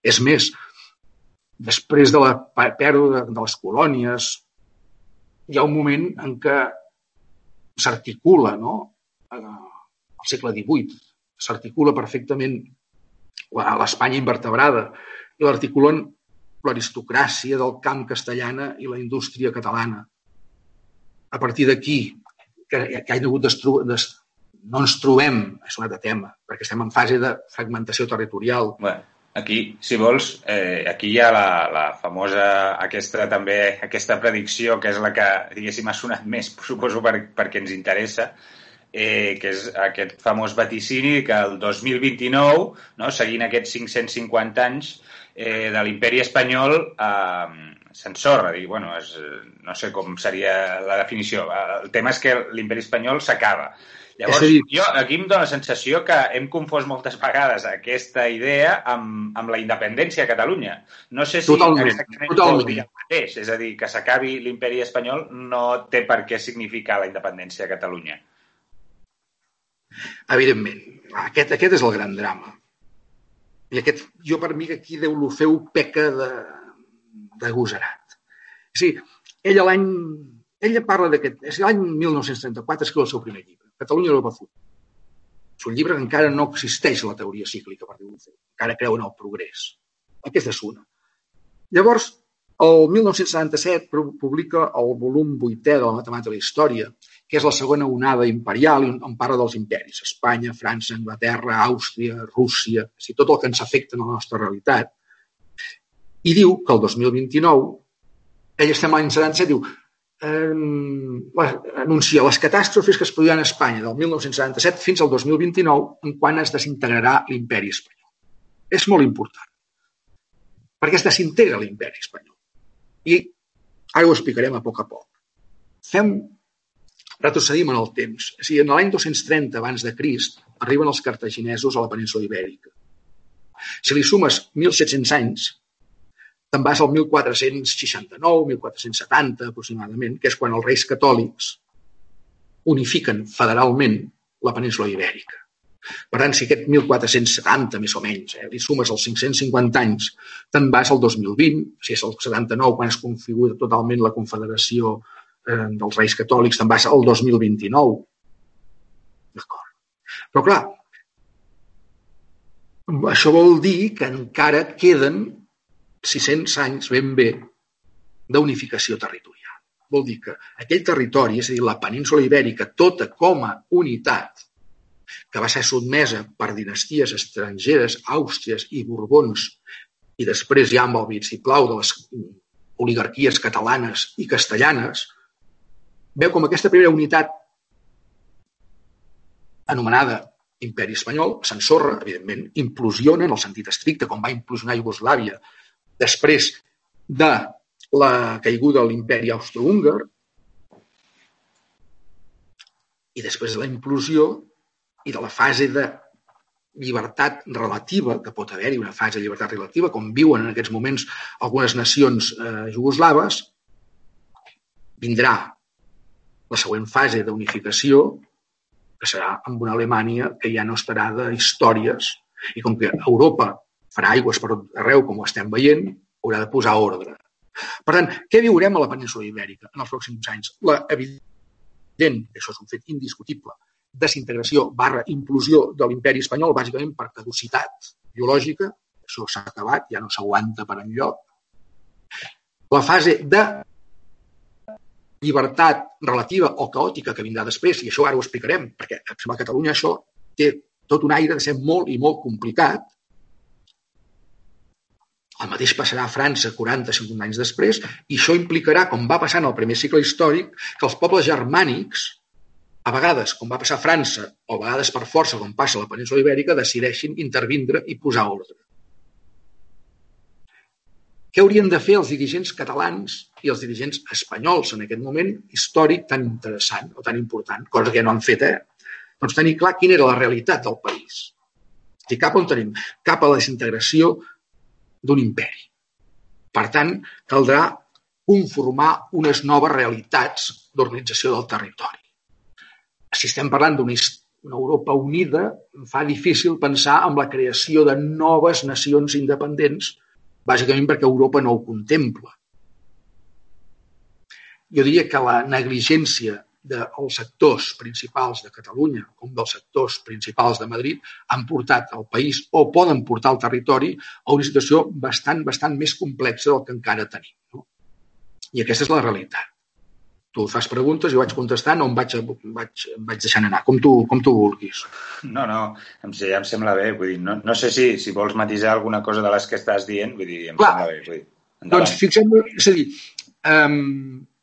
És més, després de la pèrdua de les colònies, hi ha un moment en què s'articula, no? al segle XVIII, s'articula perfectament l'Espanya invertebrada i l'articulen l'aristocràcia del camp castellana i la indústria catalana. A partir d'aquí, que, que hagi hagut des, no ens trobem, és un altre tema, perquè estem en fase de fragmentació territorial. Bueno, aquí, si vols, eh, aquí hi ha la, la famosa, aquesta també, aquesta predicció, que és la que, diguéssim, ha sonat més, suposo, per, perquè ens interessa, eh, que és aquest famós vaticini que el 2029, no, seguint aquests 550 anys eh, de l'imperi espanyol, eh, s'ensorra, dir, bueno, és, no sé com seria la definició. El tema és que l'imperi espanyol s'acaba. Llavors, dir... jo aquí em dóna la sensació que hem confós moltes vegades aquesta idea amb, amb la independència a Catalunya. No sé si totalment, exactament totalment. dir el mateix, és a dir, que s'acabi l'imperi espanyol no té per què significar la independència a Catalunya. Evidentment, aquest, aquest és el gran drama. I aquest, jo per mi aquí Déu feu peca de, d'agosarat. Sí, ella l'any... Ella parla d'aquest... És l'any 1934 escriu el seu primer llibre, Catalunya Europa Futur. És un llibre que encara no existeix la teoria cíclica, per dir-ho Encara creu en el progrés. Aquesta és una. Llavors, el 1977 publica el volum vuitè de la Matemàtica de la Història, que és la segona onada imperial on parla dels imperis, Espanya, França, Anglaterra, Àustria, Rússia, sigui, tot el que ens afecta en la nostra realitat i diu que el 2029, ell estem l'any 77, diu, eh, anuncia les catàstrofes que es produiran a Espanya del 1977 fins al 2029 en quan es desintegrarà l'imperi espanyol. És molt important. Perquè es desintegra l'imperi espanyol. I ara ho explicarem a poc a poc. Fem, retrocedim en el temps. O sigui, en l'any 230 abans de Crist arriben els cartaginesos a la península ibèrica. Si li sumes 1.700 anys, te'n vas al 1469, 1470 aproximadament, que és quan els reis catòlics unifiquen federalment la península ibèrica. Per tant, si aquest 1470, més o menys, eh, li sumes els 550 anys, te'n vas al 2020, si és el 79, quan es configura totalment la Confederació eh, dels Reis Catòlics, te'n vas al 2029. D'acord. Però, clar, això vol dir que encara queden 600 anys ben bé d'unificació territorial. Vol dir que aquell territori, és a dir, la península ibèrica, tota com a unitat, que va ser sotmesa per dinasties estrangeres, Àustries i Borbons, i després ja amb el vitsiplau de les oligarquies catalanes i castellanes, veu com aquesta primera unitat anomenada imperi espanyol s'ensorra, evidentment, implosiona en el sentit estricte, com va implosionar Iugoslàvia després de la caiguda de l'imperi austro-húngar i després de la implosió i de la fase de llibertat relativa, que pot haver-hi una fase de llibertat relativa, com viuen en aquests moments algunes nacions eh, jugoslaves, vindrà la següent fase d'unificació, que serà amb una Alemanya que ja no estarà de històries i com que Europa farà aigües per arreu, com ho estem veient, haurà de posar ordre. Per tant, què viurem a la península ibèrica en els pròxims anys? La evident, això és un fet indiscutible, desintegració barra implosió de l'imperi espanyol, bàsicament per caducitat biològica, això s'ha acabat, ja no s'aguanta per enlloc. La fase de llibertat relativa o caòtica que vindrà després, i això ara ho explicarem, perquè em sembla a Catalunya això té tot un aire de ser molt i molt complicat. El mateix passarà a França 40-50 anys després, i això implicarà, com va passar en el primer cicle històric, que els pobles germànics a vegades, com va passar a França, o a vegades per força, com passa a la península ibèrica, decideixin intervindre i posar ordre. Què haurien de fer els dirigents catalans i els dirigents espanyols en aquest moment històric tan interessant o tan important, cosa que ja no han fet, eh? Doncs tenir clar quina era la realitat del país. I cap on tenim? Cap a la desintegració d'un imperi. Per tant, caldrà conformar unes noves realitats d'organització del territori si estem parlant d'una una Europa unida, fa difícil pensar en la creació de noves nacions independents, bàsicament perquè Europa no ho contempla. Jo diria que la negligència dels sectors principals de Catalunya com dels sectors principals de Madrid han portat el país o poden portar el territori a una situació bastant, bastant més complexa del que encara tenim. No? I aquesta és la realitat tu fas preguntes i vaig contestant o em vaig, vaig, em vaig deixant anar, com tu, com tu vulguis. No, no, em, ja em sembla bé. Vull dir, no, no sé si, si vols matisar alguna cosa de les que estàs dient, vull dir, em Clar, sembla bé. Vull dir, doncs fixem és a dir, um,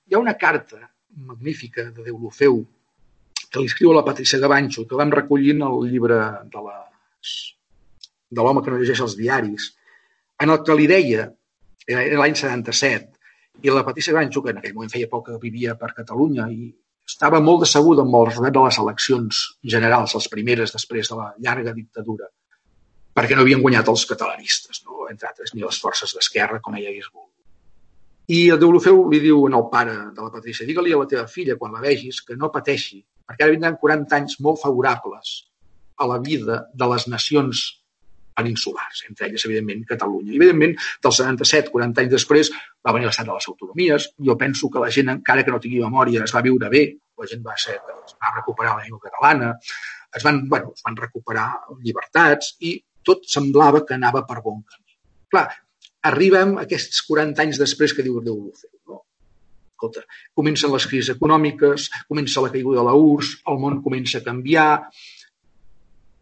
hi ha una carta magnífica de Deulofeu que li escriu a la Patricia Gavanxo, que vam recollir en el llibre de les de l'home que no llegeix els diaris, en el que li deia, era l'any 77, i la Patricia Ganxo, que en aquell moment feia poc que vivia per Catalunya i estava molt decebuda amb el resultat de les eleccions generals, les primeres després de la llarga dictadura, perquè no havien guanyat els catalanistes, no? entre altres, ni les forces d'esquerra, com ella hagués volgut. I el Deulofeu li diu al pare de la Patricia, digue-li a la teva filla, quan la vegis, que no pateixi, perquè ara vindran 40 anys molt favorables a la vida de les nacions peninsulars, entre elles, evidentment, Catalunya. I, evidentment, del 77, 40 anys després, va venir l'estat de les autonomies. Jo penso que la gent, encara que no tingui memòria, es va viure bé. La gent va, ser, es va recuperar la llengua catalana, es van, bueno, es van recuperar llibertats i tot semblava que anava per bon camí. Clar, arribem aquests 40 anys després que diu Déu Lufeu. No? Escolta, comencen les crisis econòmiques, comença la caiguda de la URSS, el món comença a canviar,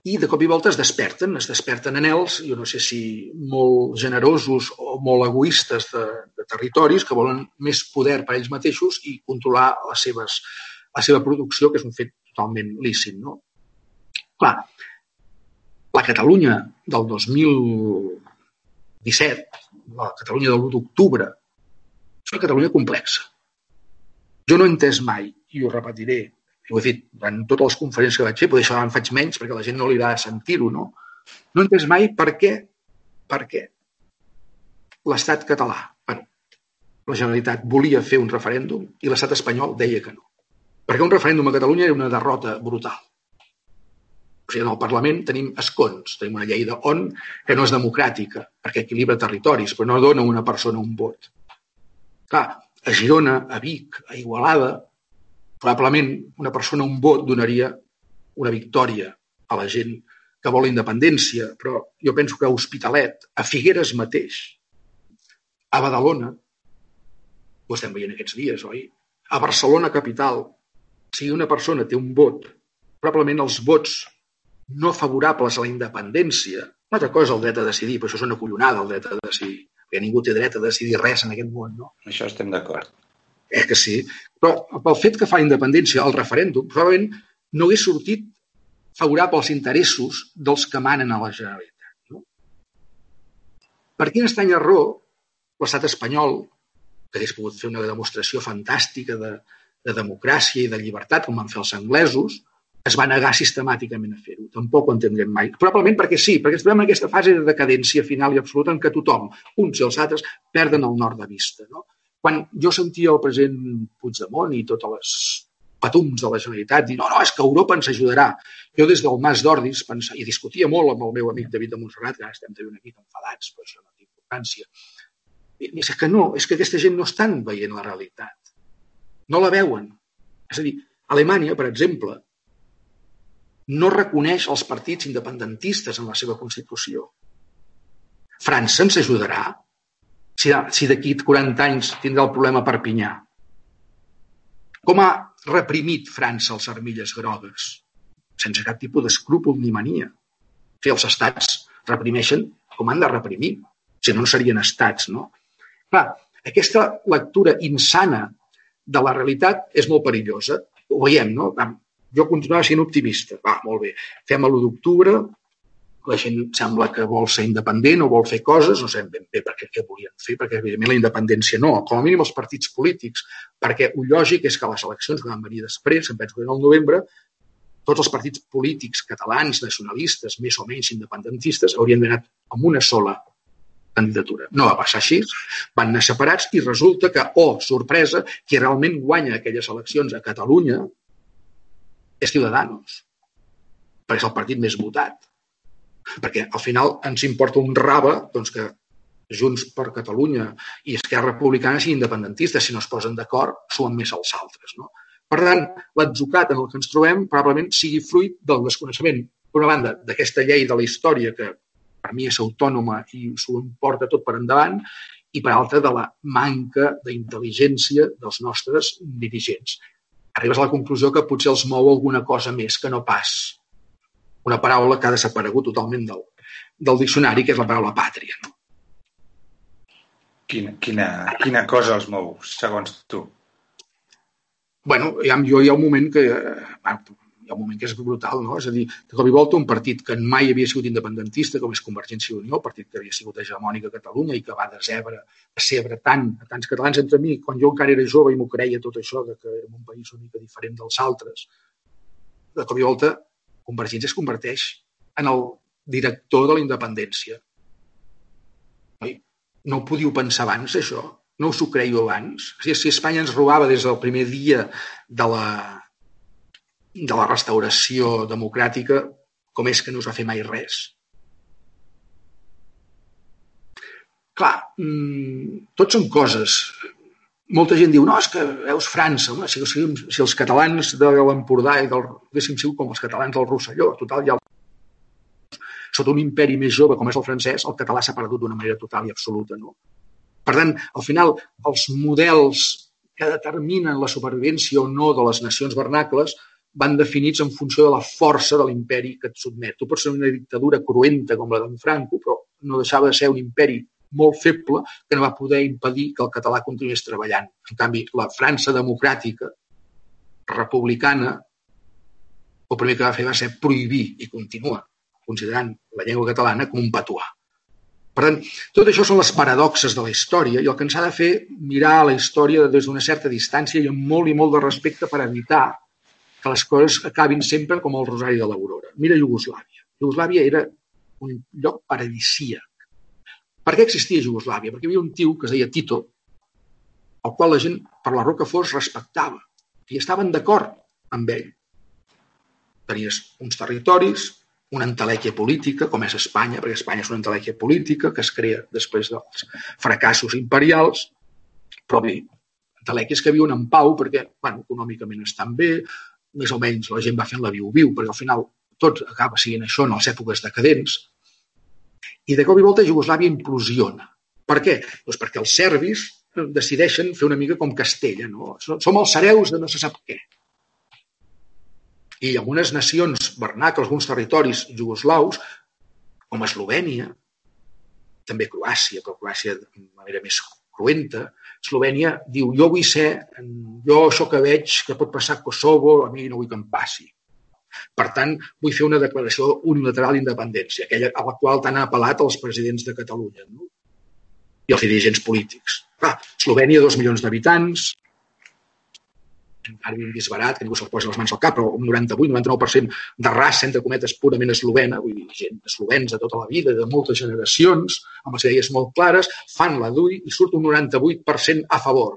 i de cop i volta es desperten, es desperten anels, jo no sé si molt generosos o molt egoistes de, de territoris que volen més poder per ells mateixos i controlar les seves, la seva producció, que és un fet totalment lícit. No? Clar, la Catalunya del 2017, la Catalunya de l'1 d'octubre, és una Catalunya complexa. Jo no he entès mai, i ho repetiré, i ho he dit en totes les conferències que vaig fer, potser això en faig menys perquè la gent no li agrada sentir-ho, no? No he entès mai per què, per què l'estat català, bueno, la Generalitat volia fer un referèndum i l'estat espanyol deia que no. Perquè un referèndum a Catalunya era una derrota brutal. O sigui, en el Parlament tenim escons, tenim una llei de on que no és democràtica, perquè equilibra territoris, però no dona a una persona un vot. Clar, a Girona, a Vic, a Igualada, probablement una persona un vot donaria una victòria a la gent que vol independència, però jo penso que a Hospitalet, a Figueres mateix, a Badalona, ho estem veient aquests dies, oi? A Barcelona capital, si una persona té un vot, probablement els vots no favorables a la independència, una altra cosa el dret a decidir, però això és una collonada el dret a decidir, perquè ningú té dret a decidir res en aquest món, no? Això estem d'acord. Eh que sí. Però pel fet que fa independència, el referèndum, probablement no hagués sortit favorable als interessos dels que manen a la Generalitat. No? Per quin estrany error l'estat espanyol, que hagués pogut fer una demostració fantàstica de, de democràcia i de llibertat, com van fer els anglesos, es va negar sistemàticament a fer-ho. Tampoc ho entendrem mai. Probablement perquè sí, perquè estem en aquesta fase de decadència final i absoluta en què tothom, uns i els altres, perden el nord de vista. No? Quan jo sentia el president Puigdemont i totes les patums de la Generalitat dir no, no, és que Europa ens ajudarà. Jo des del Mas d'Ordis pensava, i discutia molt amb el meu amic David de Montserrat, que ara estem també una mica enfadats, però això no té importància. I és que no, és que aquesta gent no estan veient la realitat. No la veuen. És a dir, Alemanya, per exemple, no reconeix els partits independentistes en la seva Constitució. França ens ajudarà si, si d'aquí 40 anys tindrà el problema per Perpinyà. Com ha reprimit França els armilles grogues? Sense cap tipus d'escrúpol ni mania. Si els estats reprimeixen com han de reprimir, si no, no serien estats, no? Clar, aquesta lectura insana de la realitat és molt perillosa. Ho veiem, no? Jo continuava sent optimista. Va, molt bé. Fem l'1 d'octubre, la gent sembla que vol ser independent o vol fer coses, no sabem ben bé perquè què volien fer, perquè evidentment la independència no, com a mínim els partits polítics, perquè un lògic és que les eleccions que van venir després, em penso que en el novembre, tots els partits polítics catalans, nacionalistes, més o menys independentistes, haurien d'anar amb una sola candidatura. No va passar així, van anar separats i resulta que, oh, sorpresa, qui realment guanya aquelles eleccions a Catalunya és Ciudadanos, perquè és el partit més votat. Perquè al final ens importa un raba doncs, que Junts per Catalunya i Esquerra Republicana siguin independentistes. Si no es posen d'acord, suen més els altres. No? Per tant, l'atzucat en el que ens trobem probablement sigui fruit del desconeixement, per una banda, d'aquesta llei de la història que per mi és autònoma i s'ho porta tot per endavant, i per altra de la manca d'intel·ligència dels nostres dirigents. Arribes a la conclusió que potser els mou alguna cosa més que no pas una paraula que ha desaparegut totalment del, del diccionari, que és la paraula pàtria. No? Quina, quina, quina cosa els mou, segons tu? bueno, jo hi ha un moment que bueno, hi ha un moment que és brutal, no? És a dir, de cop i volta un partit que mai havia sigut independentista, com és Convergència i Unió, partit que havia sigut hegemònic a Catalunya i que va decebre, decebre tant a tants catalans entre mi, quan jo encara era jove i m'ho creia tot això, de que érem un país una mica diferent dels altres, de cop i volta Convergència es converteix en el director de la independència. No ho podíeu pensar abans, això? No us ho creieu abans? Si Espanya ens robava des del primer dia de la, de la restauració democràtica, com és que no us va fer mai res? Clar, mmm, tot són coses molta gent diu, no, és que veus França, home, si, si, si els catalans de l'Empordà i del, haguéssim sigut com els catalans del Rosselló, total, ja sota un imperi més jove com és el francès, el català s'ha perdut d'una manera total i absoluta. No? Per tant, al final, els models que determinen la supervivència o no de les nacions vernacles van definits en funció de la força de l'imperi que et sotmet. Tu pots ser una dictadura cruenta com la d'en Franco, però no deixava de ser un imperi molt feble que no va poder impedir que el català continués treballant. En canvi, la França democràtica, republicana, el primer que va fer va ser prohibir i continua considerant la llengua catalana com un patuà. Per tant, tot això són les paradoxes de la història i el que ens ha de fer mirar la història des d'una certa distància i amb molt i molt de respecte per evitar que les coses acabin sempre com el Rosari de l'Aurora. Mira Iugoslàvia. Iugoslàvia era un lloc paradisíac per què existia Jugoslàvia? Perquè hi havia un tio que es deia Tito, el qual la gent per la roca fos respectava i estaven d'acord amb ell. tenies uns territoris, una entelèquia política, com és Espanya, perquè Espanya és una entelèquia política que es crea després dels fracassos imperials, però bé, entelèquies que viuen en pau perquè, bueno, econòmicament estan bé, més o menys la gent va fent la viu-viu, perquè al final tot acaba sent això en les èpoques decadents. I de cop i volta Jugoslàvia implosiona. Per què? Doncs perquè els serbis decideixen fer una mica com Castella, no? Som els hereus de no se sap què i algunes nacions vernacles, alguns territoris jugoslaus, com Eslovènia, també Croàcia, però Croàcia de manera més cruenta, Eslovènia diu, jo vull ser, jo això que veig que pot passar a Kosovo, a mi no vull que em passi. Per tant, vull fer una declaració unilateral d'independència, aquella a la qual t'han apel·lat els presidents de Catalunya no? i els dirigents polítics. Clar, Eslovènia, dos milions d'habitants, ara vist barat, que ningú se'l posa les mans al cap, però un 98-99% de raça, entre cometes, purament eslovena, vull dir, gent eslovens de tota la vida, de moltes generacions, amb les idees molt clares, fan la DUI i surt un 98% a favor.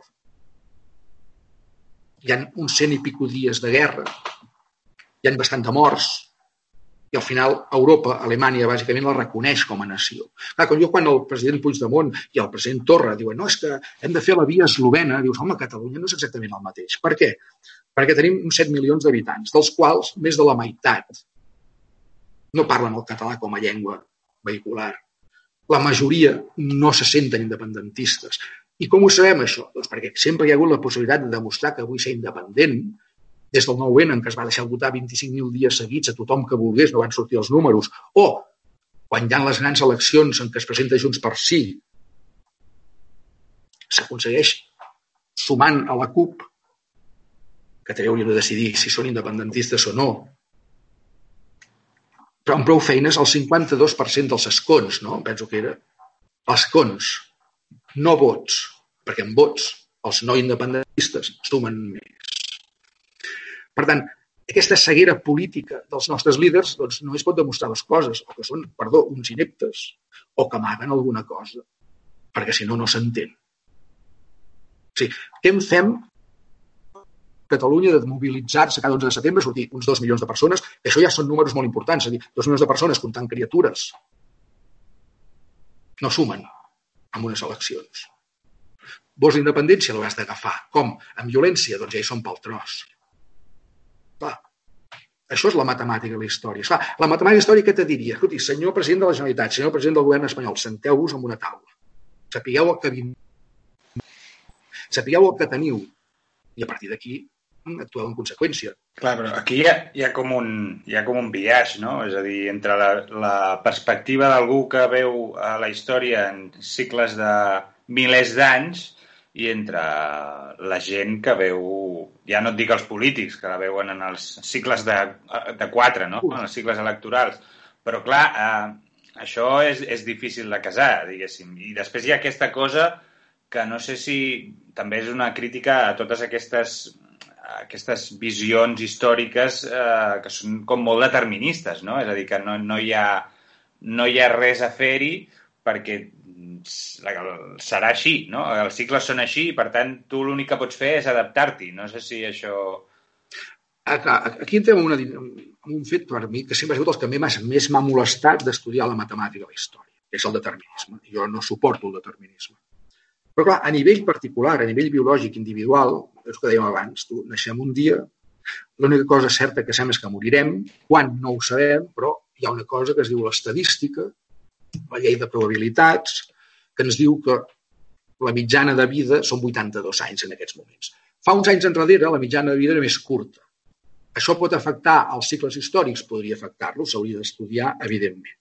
Hi ha uns cent i pico dies de guerra, hi ha bastant de morts, i al final Europa, Alemanya, bàsicament la reconeix com a nació. Clar, quan jo quan el president Puigdemont i el president Torra diuen no, és que hem de fer la via eslovena, dius, home, Catalunya no és exactament el mateix. Per què? Perquè tenim uns 7 milions d'habitants, dels quals més de la meitat no parlen el català com a llengua vehicular. La majoria no se senten independentistes. I com ho sabem, això? Doncs perquè sempre hi ha hagut la possibilitat de demostrar que vull ser independent des del 9-N, en què es va deixar votar 25.000 dies seguits a tothom que volgués, no van sortir els números, o quan hi ha les grans eleccions en què es presenta Junts per Sí, s'aconsegueix sumant a la CUP, que també hauria de decidir si són independentistes o no, però amb prou feines el 52% dels escons, no? penso que era, escons, no vots, perquè en vots els no independentistes sumen més. Per tant, aquesta ceguera política dels nostres líders doncs, només pot demostrar dues coses, o que són, perdó, uns ineptes, o que amaguen alguna cosa, perquè si no, no s'entén. O sigui, què en fem Catalunya de mobilitzar-se cada 11 de setembre, sortir uns 2 milions de persones, això ja són números molt importants, és a dir, 2 milions de persones comptant criatures no sumen amb unes eleccions. Vols d'independència l'hauràs d'agafar. Com? Amb violència? Doncs ja hi som pel tros. Això és la matemàtica de la història. Clar, la matemàtica històrica te diria, escolti, senyor president de la Generalitat, senyor president del govern espanyol, senteu-vos amb una taula. Sapigueu el que vin... Sapigueu el que teniu. I a partir d'aquí actueu en conseqüència. Clar, però aquí hi ha, hi ha, com, un, hi ha com un viatge, no? És a dir, entre la, la perspectiva d'algú que veu a la història en cicles de milers d'anys i entre la gent que veu, ja no et dic els polítics, que la veuen en els cicles de, de quatre, no? en els cicles electorals. Però, clar, eh, això és, és difícil de casar, diguéssim. I després hi ha aquesta cosa que no sé si també és una crítica a totes aquestes aquestes visions històriques eh, que són com molt deterministes, no? És a dir, que no, no, hi, ha, no hi ha res a fer-hi perquè serà així, no? Els cicles són així i, per tant, tu l'únic que pots fer és adaptar-t'hi. No sé si això... Aquí entrem en, una, en un fet per mi que sempre ha sigut el que més m'ha molestat d'estudiar la matemàtica de la història, que és el determinisme. Jo no suporto el determinisme. Però, clar, a nivell particular, a nivell biològic, individual, és el que dèiem abans, tu naixem un dia, l'única cosa certa que sabem és que morirem, quan no ho sabem, però hi ha una cosa que es diu l'estadística, la llei de probabilitats, que ens diu que la mitjana de vida són 82 anys en aquests moments. Fa uns anys enrere la mitjana de vida era més curta. Això pot afectar els cicles històrics? Podria afectar-los, s'hauria d'estudiar, evidentment.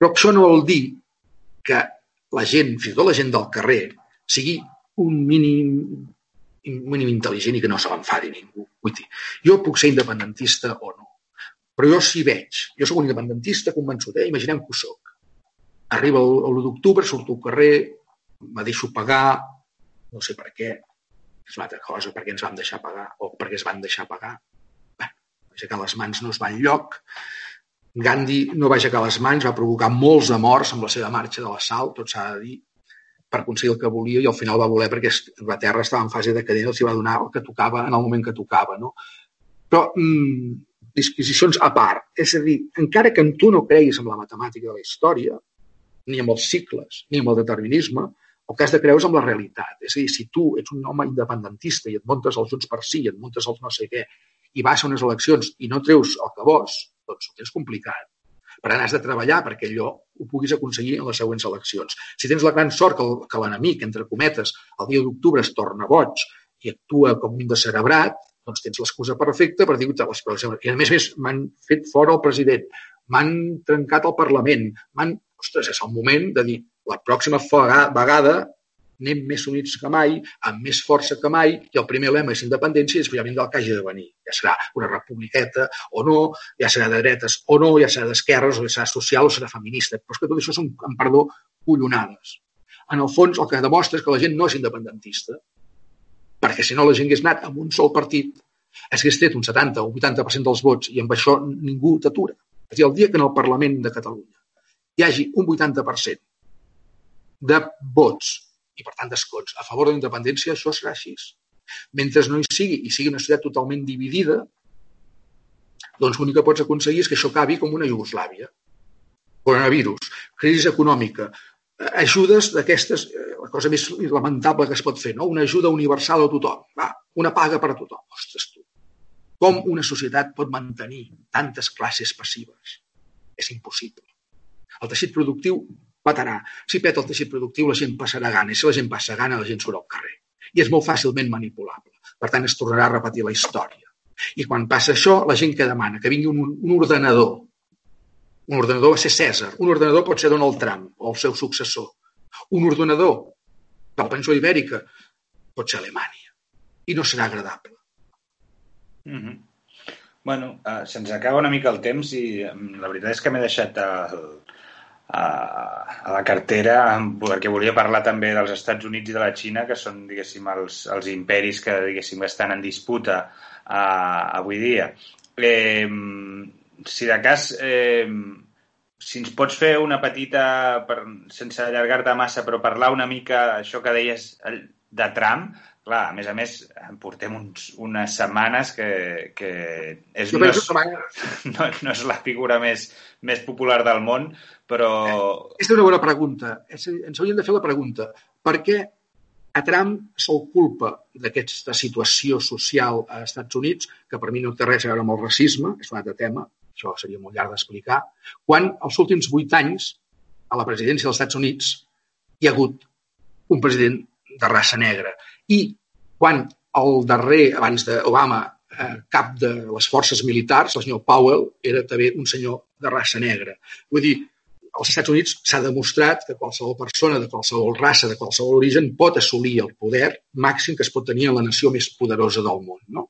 Però això no vol dir que la gent, fins i tot la gent del carrer, sigui un mínim, un mínim intel·ligent i que no se l'enfadi ningú. Vull dir, jo puc ser independentista o no, però jo sí veig. Jo sóc un independentista convençut, eh? imaginem que ho soc Arriba l'1 d'octubre, surto al carrer, me deixo pagar, no sé per què, és una altra cosa, perquè ens vam deixar pagar o perquè es van deixar pagar. Bé, aixecar les mans no es va enlloc. Gandhi no va aixecar les mans, va provocar molts de morts amb la seva marxa de l'assalt, tot s'ha de dir, per aconseguir el que volia i al final va voler perquè Anglaterra estava en fase decadent, els hi va donar el que tocava en el moment que tocava. No? Però mm, disquisicions a part. És a dir, encara que tu no creguis en la matemàtica de la història, ni amb els cicles, ni amb el determinisme, el has de creure és amb la realitat. És a dir, si tu ets un home independentista i et muntes els Junts per Sí, et muntes els no sé què, i vas a unes eleccions i no treus el que vols, doncs ho tens complicat. Per tant, has de treballar perquè allò ho puguis aconseguir en les següents eleccions. Si tens la gran sort que l'enemic, entre cometes, el dia d'octubre es torna boig i actua com un cerebrat, doncs tens l'excusa perfecta per dir que les. I a més, més m'han fet fora el president, m'han trencat el Parlament, m'han... Ostres, és el moment de dir la pròxima vegada anem més units que mai, amb més força que mai, i el primer lema és independència i després ja vindrà el que hagi de venir. Ja serà una republiqueta o no, ja serà de dretes o no, ja serà d'esquerres o ja serà social o serà feminista. Però és que tot això són, en perdó, collonades. En el fons, el que demostra és que la gent no és independentista, perquè si no la gent hagués anat amb un sol partit, hagués tret un 70 o 80% dels vots i amb això ningú t'atura. És a dir, el dia que en el Parlament de Catalunya hi hagi un 80% de vots i, per tant, d'escons a favor de la independència, això serà així. Mentre no hi sigui i sigui una societat totalment dividida, doncs l'únic que pots aconseguir és que això acabi com una Iugoslàvia. Coronavirus, crisi econòmica, ajudes d'aquestes, eh, la cosa més lamentable que es pot fer, no? una ajuda universal a tothom, va, una paga per a tothom. Ostres, tu, com una societat pot mantenir tantes classes passives? És impossible. El teixit productiu patarà. Si peta el teixit productiu, la gent passarà gana, i si la gent passa gana, la gent surt al carrer. I és molt fàcilment manipulable. Per tant, es tornarà a repetir la història. I quan passa això, la gent que demana que vingui un, un ordenador un ordenador va ser Cèsar. Un ordenador pot ser Donald Trump o el seu successor. Un ordenador de la península ibèrica pot ser Alemanya. I no serà agradable. Mm -hmm. Bueno, uh, se'ns acaba una mica el temps i la veritat és que m'he deixat el, a, a la cartera perquè volia parlar també dels Estats Units i de la Xina, que són, diguéssim, els, els imperis que, diguéssim, estan en disputa uh, avui dia. Eh, si de cas, eh, si ens pots fer una petita, per, sense allargar-te massa, però parlar una mica això que deies de Trump, clar, a més a més, portem uns, unes setmanes que, que és, no, és, no, no és la figura més, més popular del món, però... Eh, és una bona pregunta. Ens hauríem de fer la pregunta. Per què a Trump se'l culpa d'aquesta situació social a Estats Units, que per mi no té res a veure amb el racisme, és un altre tema, això seria molt llarg d'explicar, quan els últims vuit anys a la presidència dels Estats Units hi ha hagut un president de raça negra. I quan el darrer, abans d'Obama, eh, cap de les forces militars, el senyor Powell, era també un senyor de raça negra. Vull dir, als Estats Units s'ha demostrat que qualsevol persona de qualsevol raça, de qualsevol origen, pot assolir el poder màxim que es pot tenir en la nació més poderosa del món. No?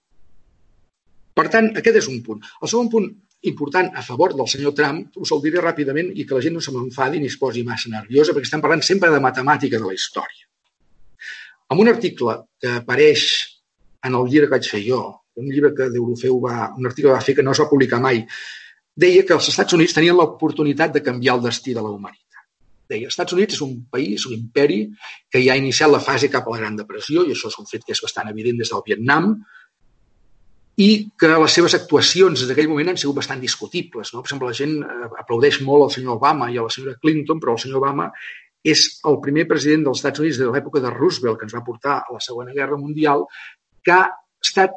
Per tant, aquest és un punt. El segon punt important a favor del senyor Trump, us el diré ràpidament i que la gent no se m'enfadi ni es posi massa nerviosa, perquè estem parlant sempre de matemàtica de la història. En un article que apareix en el llibre que vaig fer jo, un llibre que Deulofeu va, un article que va fer que no es va publicar mai, deia que els Estats Units tenien l'oportunitat de canviar el destí de la humanitat. Deia, els Estats Units és un país, un imperi, que ja ha iniciat la fase cap a la Gran Depressió, i això és un fet que és bastant evident des del Vietnam, i que les seves actuacions d'aquell moment han sigut bastant discutibles. No? Per exemple, la gent eh, aplaudeix molt al senyor Obama i a la senyora Clinton, però el senyor Obama és el primer president dels Estats Units de l'època de Roosevelt, que ens va portar a la Segona Guerra Mundial, que ha estat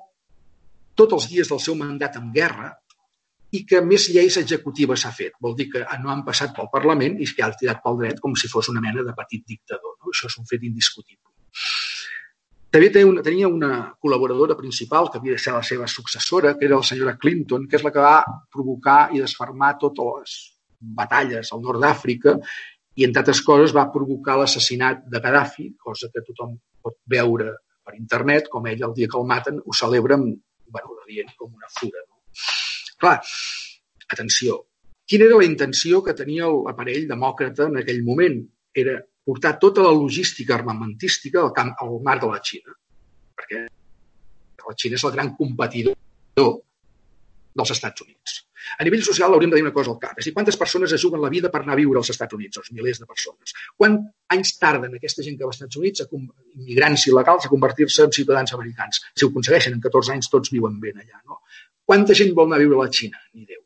tots els dies del seu mandat en guerra i que més lleis executives s'ha fet. Vol dir que no han passat pel Parlament i que ha tirat pel dret com si fos una mena de petit dictador. No? Això és un fet indiscutible. També tenia una col·laboradora principal, que havia de ser la seva successora, que era la senyora Clinton, que és la que va provocar i desfermar totes les batalles al nord d'Àfrica i, entre altres coses, va provocar l'assassinat de Gaddafi, cosa que tothom pot veure per internet, com ell el dia que el maten ho celebra bueno, dient com una fura. No? Clar, atenció, quina era la intenció que tenia l'aparell demòcrata en aquell moment? Era portar tota la logística armamentística al, camp, al mar de la Xina, perquè la Xina és el gran competidor dels Estats Units. A nivell social hauríem de dir una cosa al cap. És dir, quantes persones es juguen la vida per anar a viure als Estats Units? Doncs milers de persones. Quant anys tarden aquesta gent que va als Estats Units, a immigrants il·legals, a convertir-se en ciutadans americans? Si ho aconsegueixen, en 14 anys tots viuen ben allà. No? Quanta gent vol anar a viure a la Xina? Ni Déu.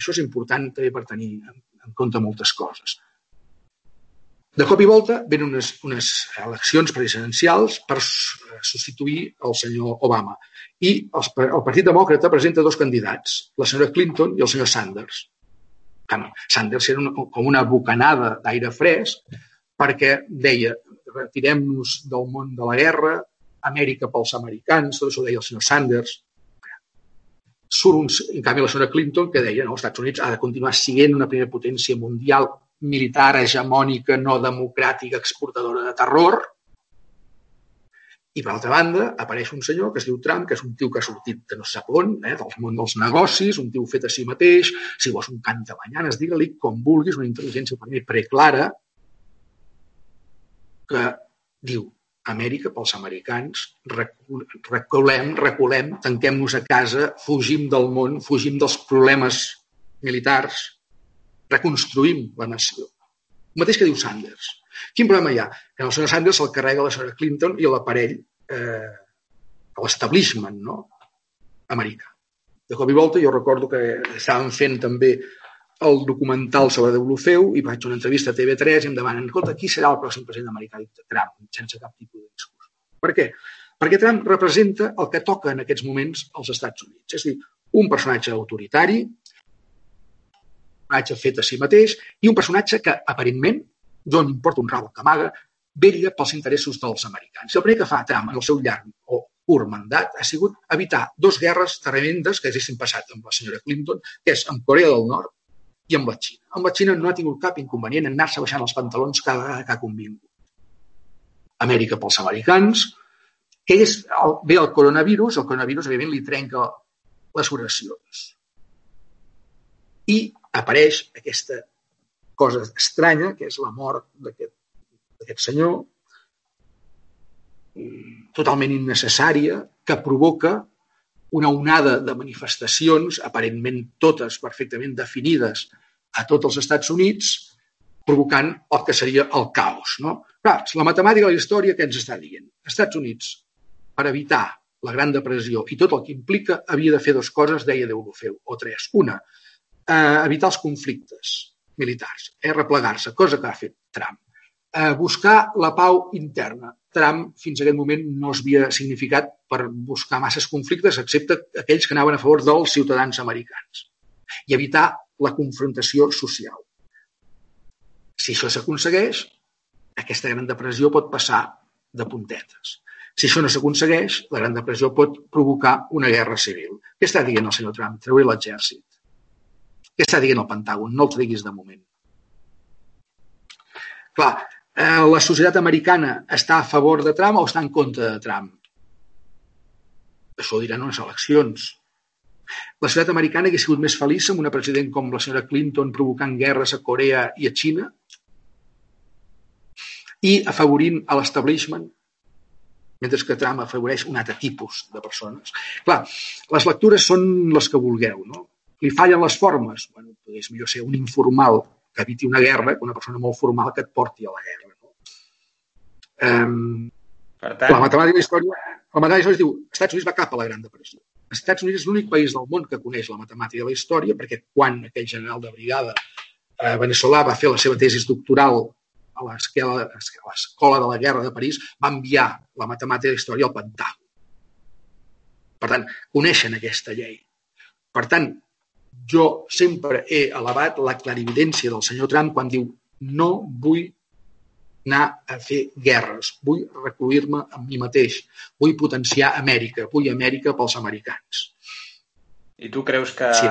Això és important també per tenir en compte moltes coses. De cop i volta venen unes, unes eleccions presidencials per substituir el senyor Obama. I el, el Partit Demòcrata presenta dos candidats, la senyora Clinton i el senyor Sanders. Sanders era una, com una bocanada d'aire fresc perquè deia retirem-nos del món de la guerra, Amèrica pels americans, tot això ho deia el senyor Sanders. Surt un, en canvi la senyora Clinton que deia no, els Estats Units ha de continuar sent una primera potència mundial militar, hegemònica, no democràtica, exportadora de terror. I, per altra banda, apareix un senyor que es diu Trump, que és un tio que ha sortit de no sap on, eh, del món dels negocis, un tio fet a si mateix, si vols un cant de banyanes, digue-li com vulguis, una intel·ligència per mi preclara, que diu Amèrica pels americans, reculem, reculem, tanquem-nos a casa, fugim del món, fugim dels problemes militars, reconstruïm la nació. El mateix que diu Sanders. Quin problema hi ha? Que el senyor Sanders el carrega la senyora Clinton i l'aparell eh, l'establishment no? americà. De cop i volta jo recordo que estàvem fent també el documental sobre Deulofeu i vaig a una entrevista a TV3 i em demanen escolta, qui serà el pròxim president americà? Trump, sense cap tipus de discurs. Per què? Perquè Trump representa el que toca en aquests moments als Estats Units. És a dir, un personatge autoritari, personatge fet a si mateix i un personatge que, aparentment, no importa un rabo que amaga, vetlla pels interessos dels americans. I el primer que fa Trump en el seu llarg o curt mandat ha sigut evitar dos guerres tremendes que haguessin passat amb la senyora Clinton, que és amb Corea del Nord i amb la Xina. Amb la Xina no ha tingut cap inconvenient en anar-se baixant els pantalons cada vegada que ha convingut. Amèrica pels americans, que és el, ve el coronavirus, el coronavirus, evidentment, li trenca les oracions. I apareix aquesta cosa estranya, que és la mort d'aquest senyor, totalment innecessària, que provoca una onada de manifestacions, aparentment totes perfectament definides a tots els Estats Units, provocant el que seria el caos. No? Clar, la matemàtica de la història què ens està dient? Estats Units, per evitar la Gran Depressió i tot el que implica, havia de fer dues coses, deia Deulofeu, o tres. Una, eh, evitar els conflictes militars, eh, replegar-se, cosa que ha fet Trump. Eh, buscar la pau interna. Trump fins a aquest moment no es havia significat per buscar masses conflictes, excepte aquells que anaven a favor dels ciutadans americans. I evitar la confrontació social. Si això s'aconsegueix, aquesta gran depressió pot passar de puntetes. Si això no s'aconsegueix, la gran depressió pot provocar una guerra civil. Què està dient el senyor Trump? Treure l'exèrcit. Què està dient el Pentàgon? No el diguis de moment. Clar, eh, la societat americana està a favor de Trump o està en contra de Trump? Això ho diran unes eleccions. La societat americana hauria sigut més feliç amb una president com la senyora Clinton provocant guerres a Corea i a Xina i afavorint a l'establishment mentre que Trump afavoreix un altre tipus de persones. Clar, les lectures són les que vulgueu, no? Li fallen les formes? Bueno, és millor ser un informal que eviti una guerra que una persona molt formal que et porti a la guerra. No? Um, per tant... La matemàtica història, la matemàtica de diu Estats Units va cap a la Gran Depressió. Els Estats Units és l'únic país del món que coneix la matemàtica de la història perquè quan aquell general de brigada eh, veneçolà va fer la seva tesi doctoral a l'Escola de la Guerra de París, va enviar la matemàtica de la història al Pentàgon. Per tant, coneixen aquesta llei. Per tant, jo sempre he elevat la clarividència del senyor Trump quan diu no vull anar a fer guerres, vull recluir-me amb mi mateix, vull potenciar Amèrica, vull Amèrica pels americans. I tu creus que, sí.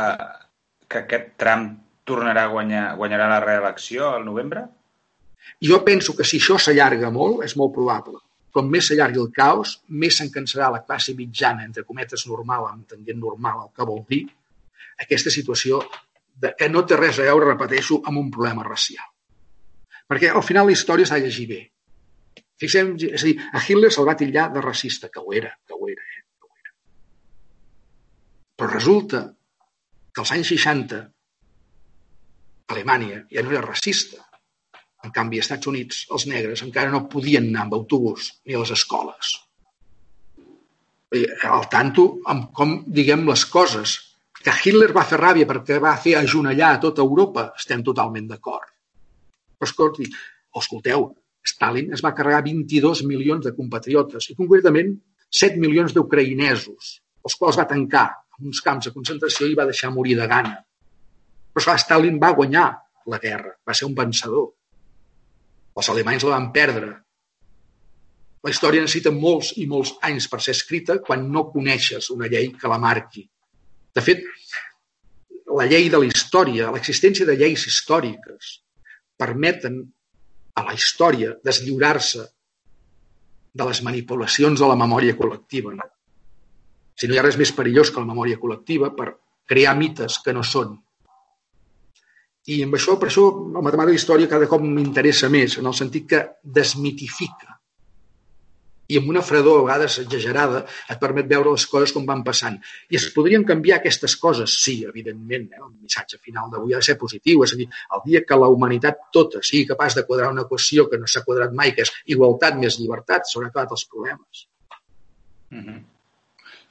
que aquest Trump tornarà a guanyar, guanyarà la reelecció al novembre? Jo penso que si això s'allarga molt, és molt probable. Com més s'allargui el caos, més s'encansarà la classe mitjana, entre cometes normal, entenent normal el que vol dir, aquesta situació de, que no té res a veure, repeteixo, amb un problema racial. Perquè al final la història s'ha de llegir bé. Fixem, és a dir, a Hitler se'l va titllar de racista, que ho era, que ho era, eh? que ho era. Però resulta que als anys 60 Alemanya ja no era racista. En canvi, als Estats Units, els negres encara no podien anar amb autobús ni a les escoles. al tanto amb com diguem les coses. Que Hitler va fer ràbia perquè va fer ajonellar a tota Europa, estem totalment d'acord. Però escolti, escolteu, Stalin es va carregar 22 milions de compatriotes i concretament 7 milions d'ucraïnesos, els quals va tancar en uns camps de concentració i va deixar morir de gana. Però esclar, Stalin va guanyar la guerra, va ser un vencedor. Els alemanys la van perdre. La història necessita molts i molts anys per ser escrita quan no coneixes una llei que la marqui. De fet, la llei de la història, l'existència de lleis històriques, permeten a la història deslliurar-se de les manipulacions de la memòria col·lectiva. No? Si no hi ha res més perillós que la memòria col·lectiva per crear mites que no són. I amb això, per això, la matemàtica història cada cop m'interessa més, en el sentit que desmitifica i amb una fredor a vegades exagerada et permet veure les coses com van passant. I es podrien canviar aquestes coses? Sí, evidentment. Eh? El missatge final d'avui ha de ser positiu. És a dir, el dia que la humanitat tota sigui capaç de quadrar una equació que no s'ha quadrat mai, que és igualtat més llibertat, s'haurà acabat els problemes. Mm -hmm.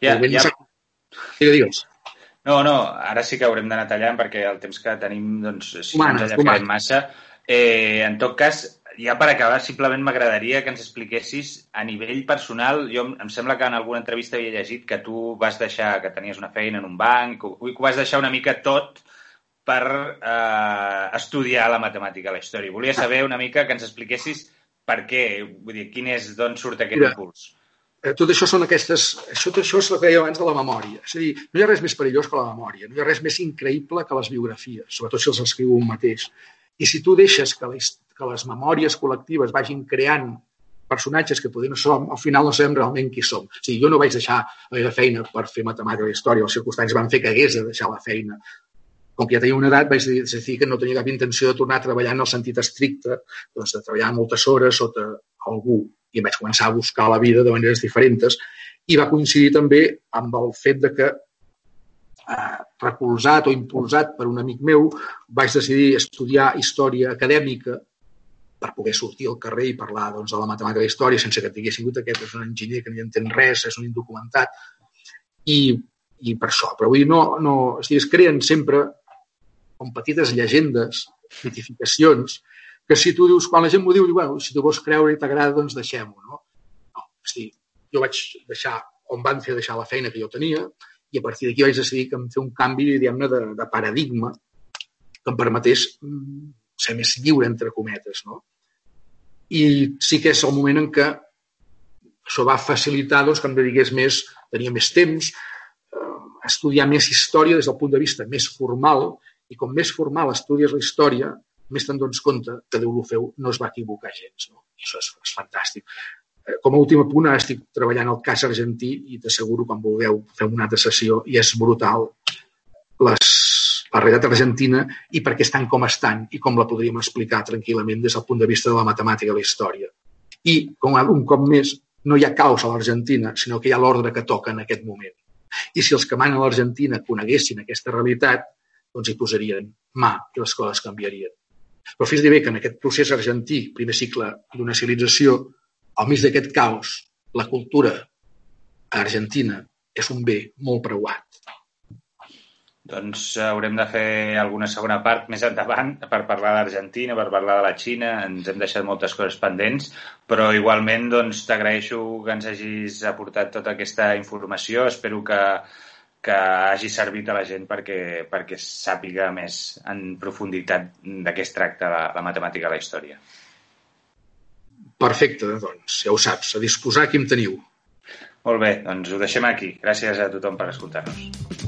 ja, ja... Digues, digues. No, no, ara sí que haurem d'anar tallant perquè el temps que tenim, doncs, si humanes, no ens allargarem massa. Eh, en tot cas, ja per acabar, simplement m'agradaria que ens expliquessis a nivell personal, jo em sembla que en alguna entrevista havia llegit que tu vas deixar, que tenies una feina en un banc, que ho vas deixar una mica tot per eh, estudiar la matemàtica, la història. Volia saber una mica que ens expliquessis per què, vull dir, quin és, d'on surt aquest Mira, impuls. Eh, tot això són aquestes... Això, tot això és el que deia abans de la memòria. És a dir, no hi ha res més perillós que la memòria, no hi ha res més increïble que les biografies, sobretot si els escriu un mateix. I si tu deixes que, la, que les memòries col·lectives vagin creant personatges que potser no som, al final no sabem realment qui som. O sigui, jo no vaig deixar la meva feina per fer matemàtica i història, les circumstàncies van fer que hagués de deixar la feina. Com que ja tenia una edat, vaig decidir que no tenia cap intenció de tornar a treballar en el sentit estricte, doncs de treballar moltes hores sota algú. I vaig començar a buscar la vida de maneres diferents i va coincidir també amb el fet de que eh, recolzat o impulsat per un amic meu, vaig decidir estudiar història acadèmica per poder sortir al carrer i parlar doncs, de la matemàtica de la història sense que tingués sigut aquest és un enginyer que no hi entén res, és un indocumentat. I, i per això. Però vull dir, no, no, o sigui, es creen sempre com petites llegendes, mitificacions, que si tu dius, quan la gent m'ho diu, diu, bueno, si tu vols creure i t'agrada, doncs deixem-ho, no? No, o sigui, jo vaig deixar, on van fer deixar la feina que jo tenia, i a partir d'aquí vaig decidir que em fer un canvi, diguem-ne, de, de paradigma que em permetés mm, ser més lliure, entre cometes, no? I sí que és el moment en què això va facilitar doncs, que em dediqués més, tenia més temps, eh, estudiar més història des del punt de vista més formal, i com més formal estudies la història, més te'n dones compte que Deulofeu no es va equivocar gens. No? I això és, és fantàstic. Eh, com a últim punt, ara estic treballant al cas argentí i t'asseguro, quan vulgueu, fer una altra sessió i és brutal les, la realitat argentina i per què estan com estan i com la podríem explicar tranquil·lament des del punt de vista de la matemàtica de la història. I, com un cop més, no hi ha caos a l'Argentina, sinó que hi ha l'ordre que toca en aquest moment. I si els que manen a l'Argentina coneguessin aquesta realitat, doncs hi posarien mà i les coses canviarien. Però fes bé que en aquest procés argentí, primer cicle d'una civilització, al mig d'aquest caos, la cultura argentina és un bé molt preuat. Doncs haurem de fer alguna segona part més endavant per parlar d'Argentina, per parlar de la Xina. Ens hem deixat moltes coses pendents, però igualment doncs, t'agraeixo que ens hagis aportat tota aquesta informació. Espero que, que hagi servit a la gent perquè, perquè sàpiga més en profunditat de què es tracta la, la matemàtica a la història. Perfecte, doncs, ja ho saps, a disposar qui em teniu. Molt bé, doncs ho deixem aquí. Gràcies a tothom per escoltar-nos.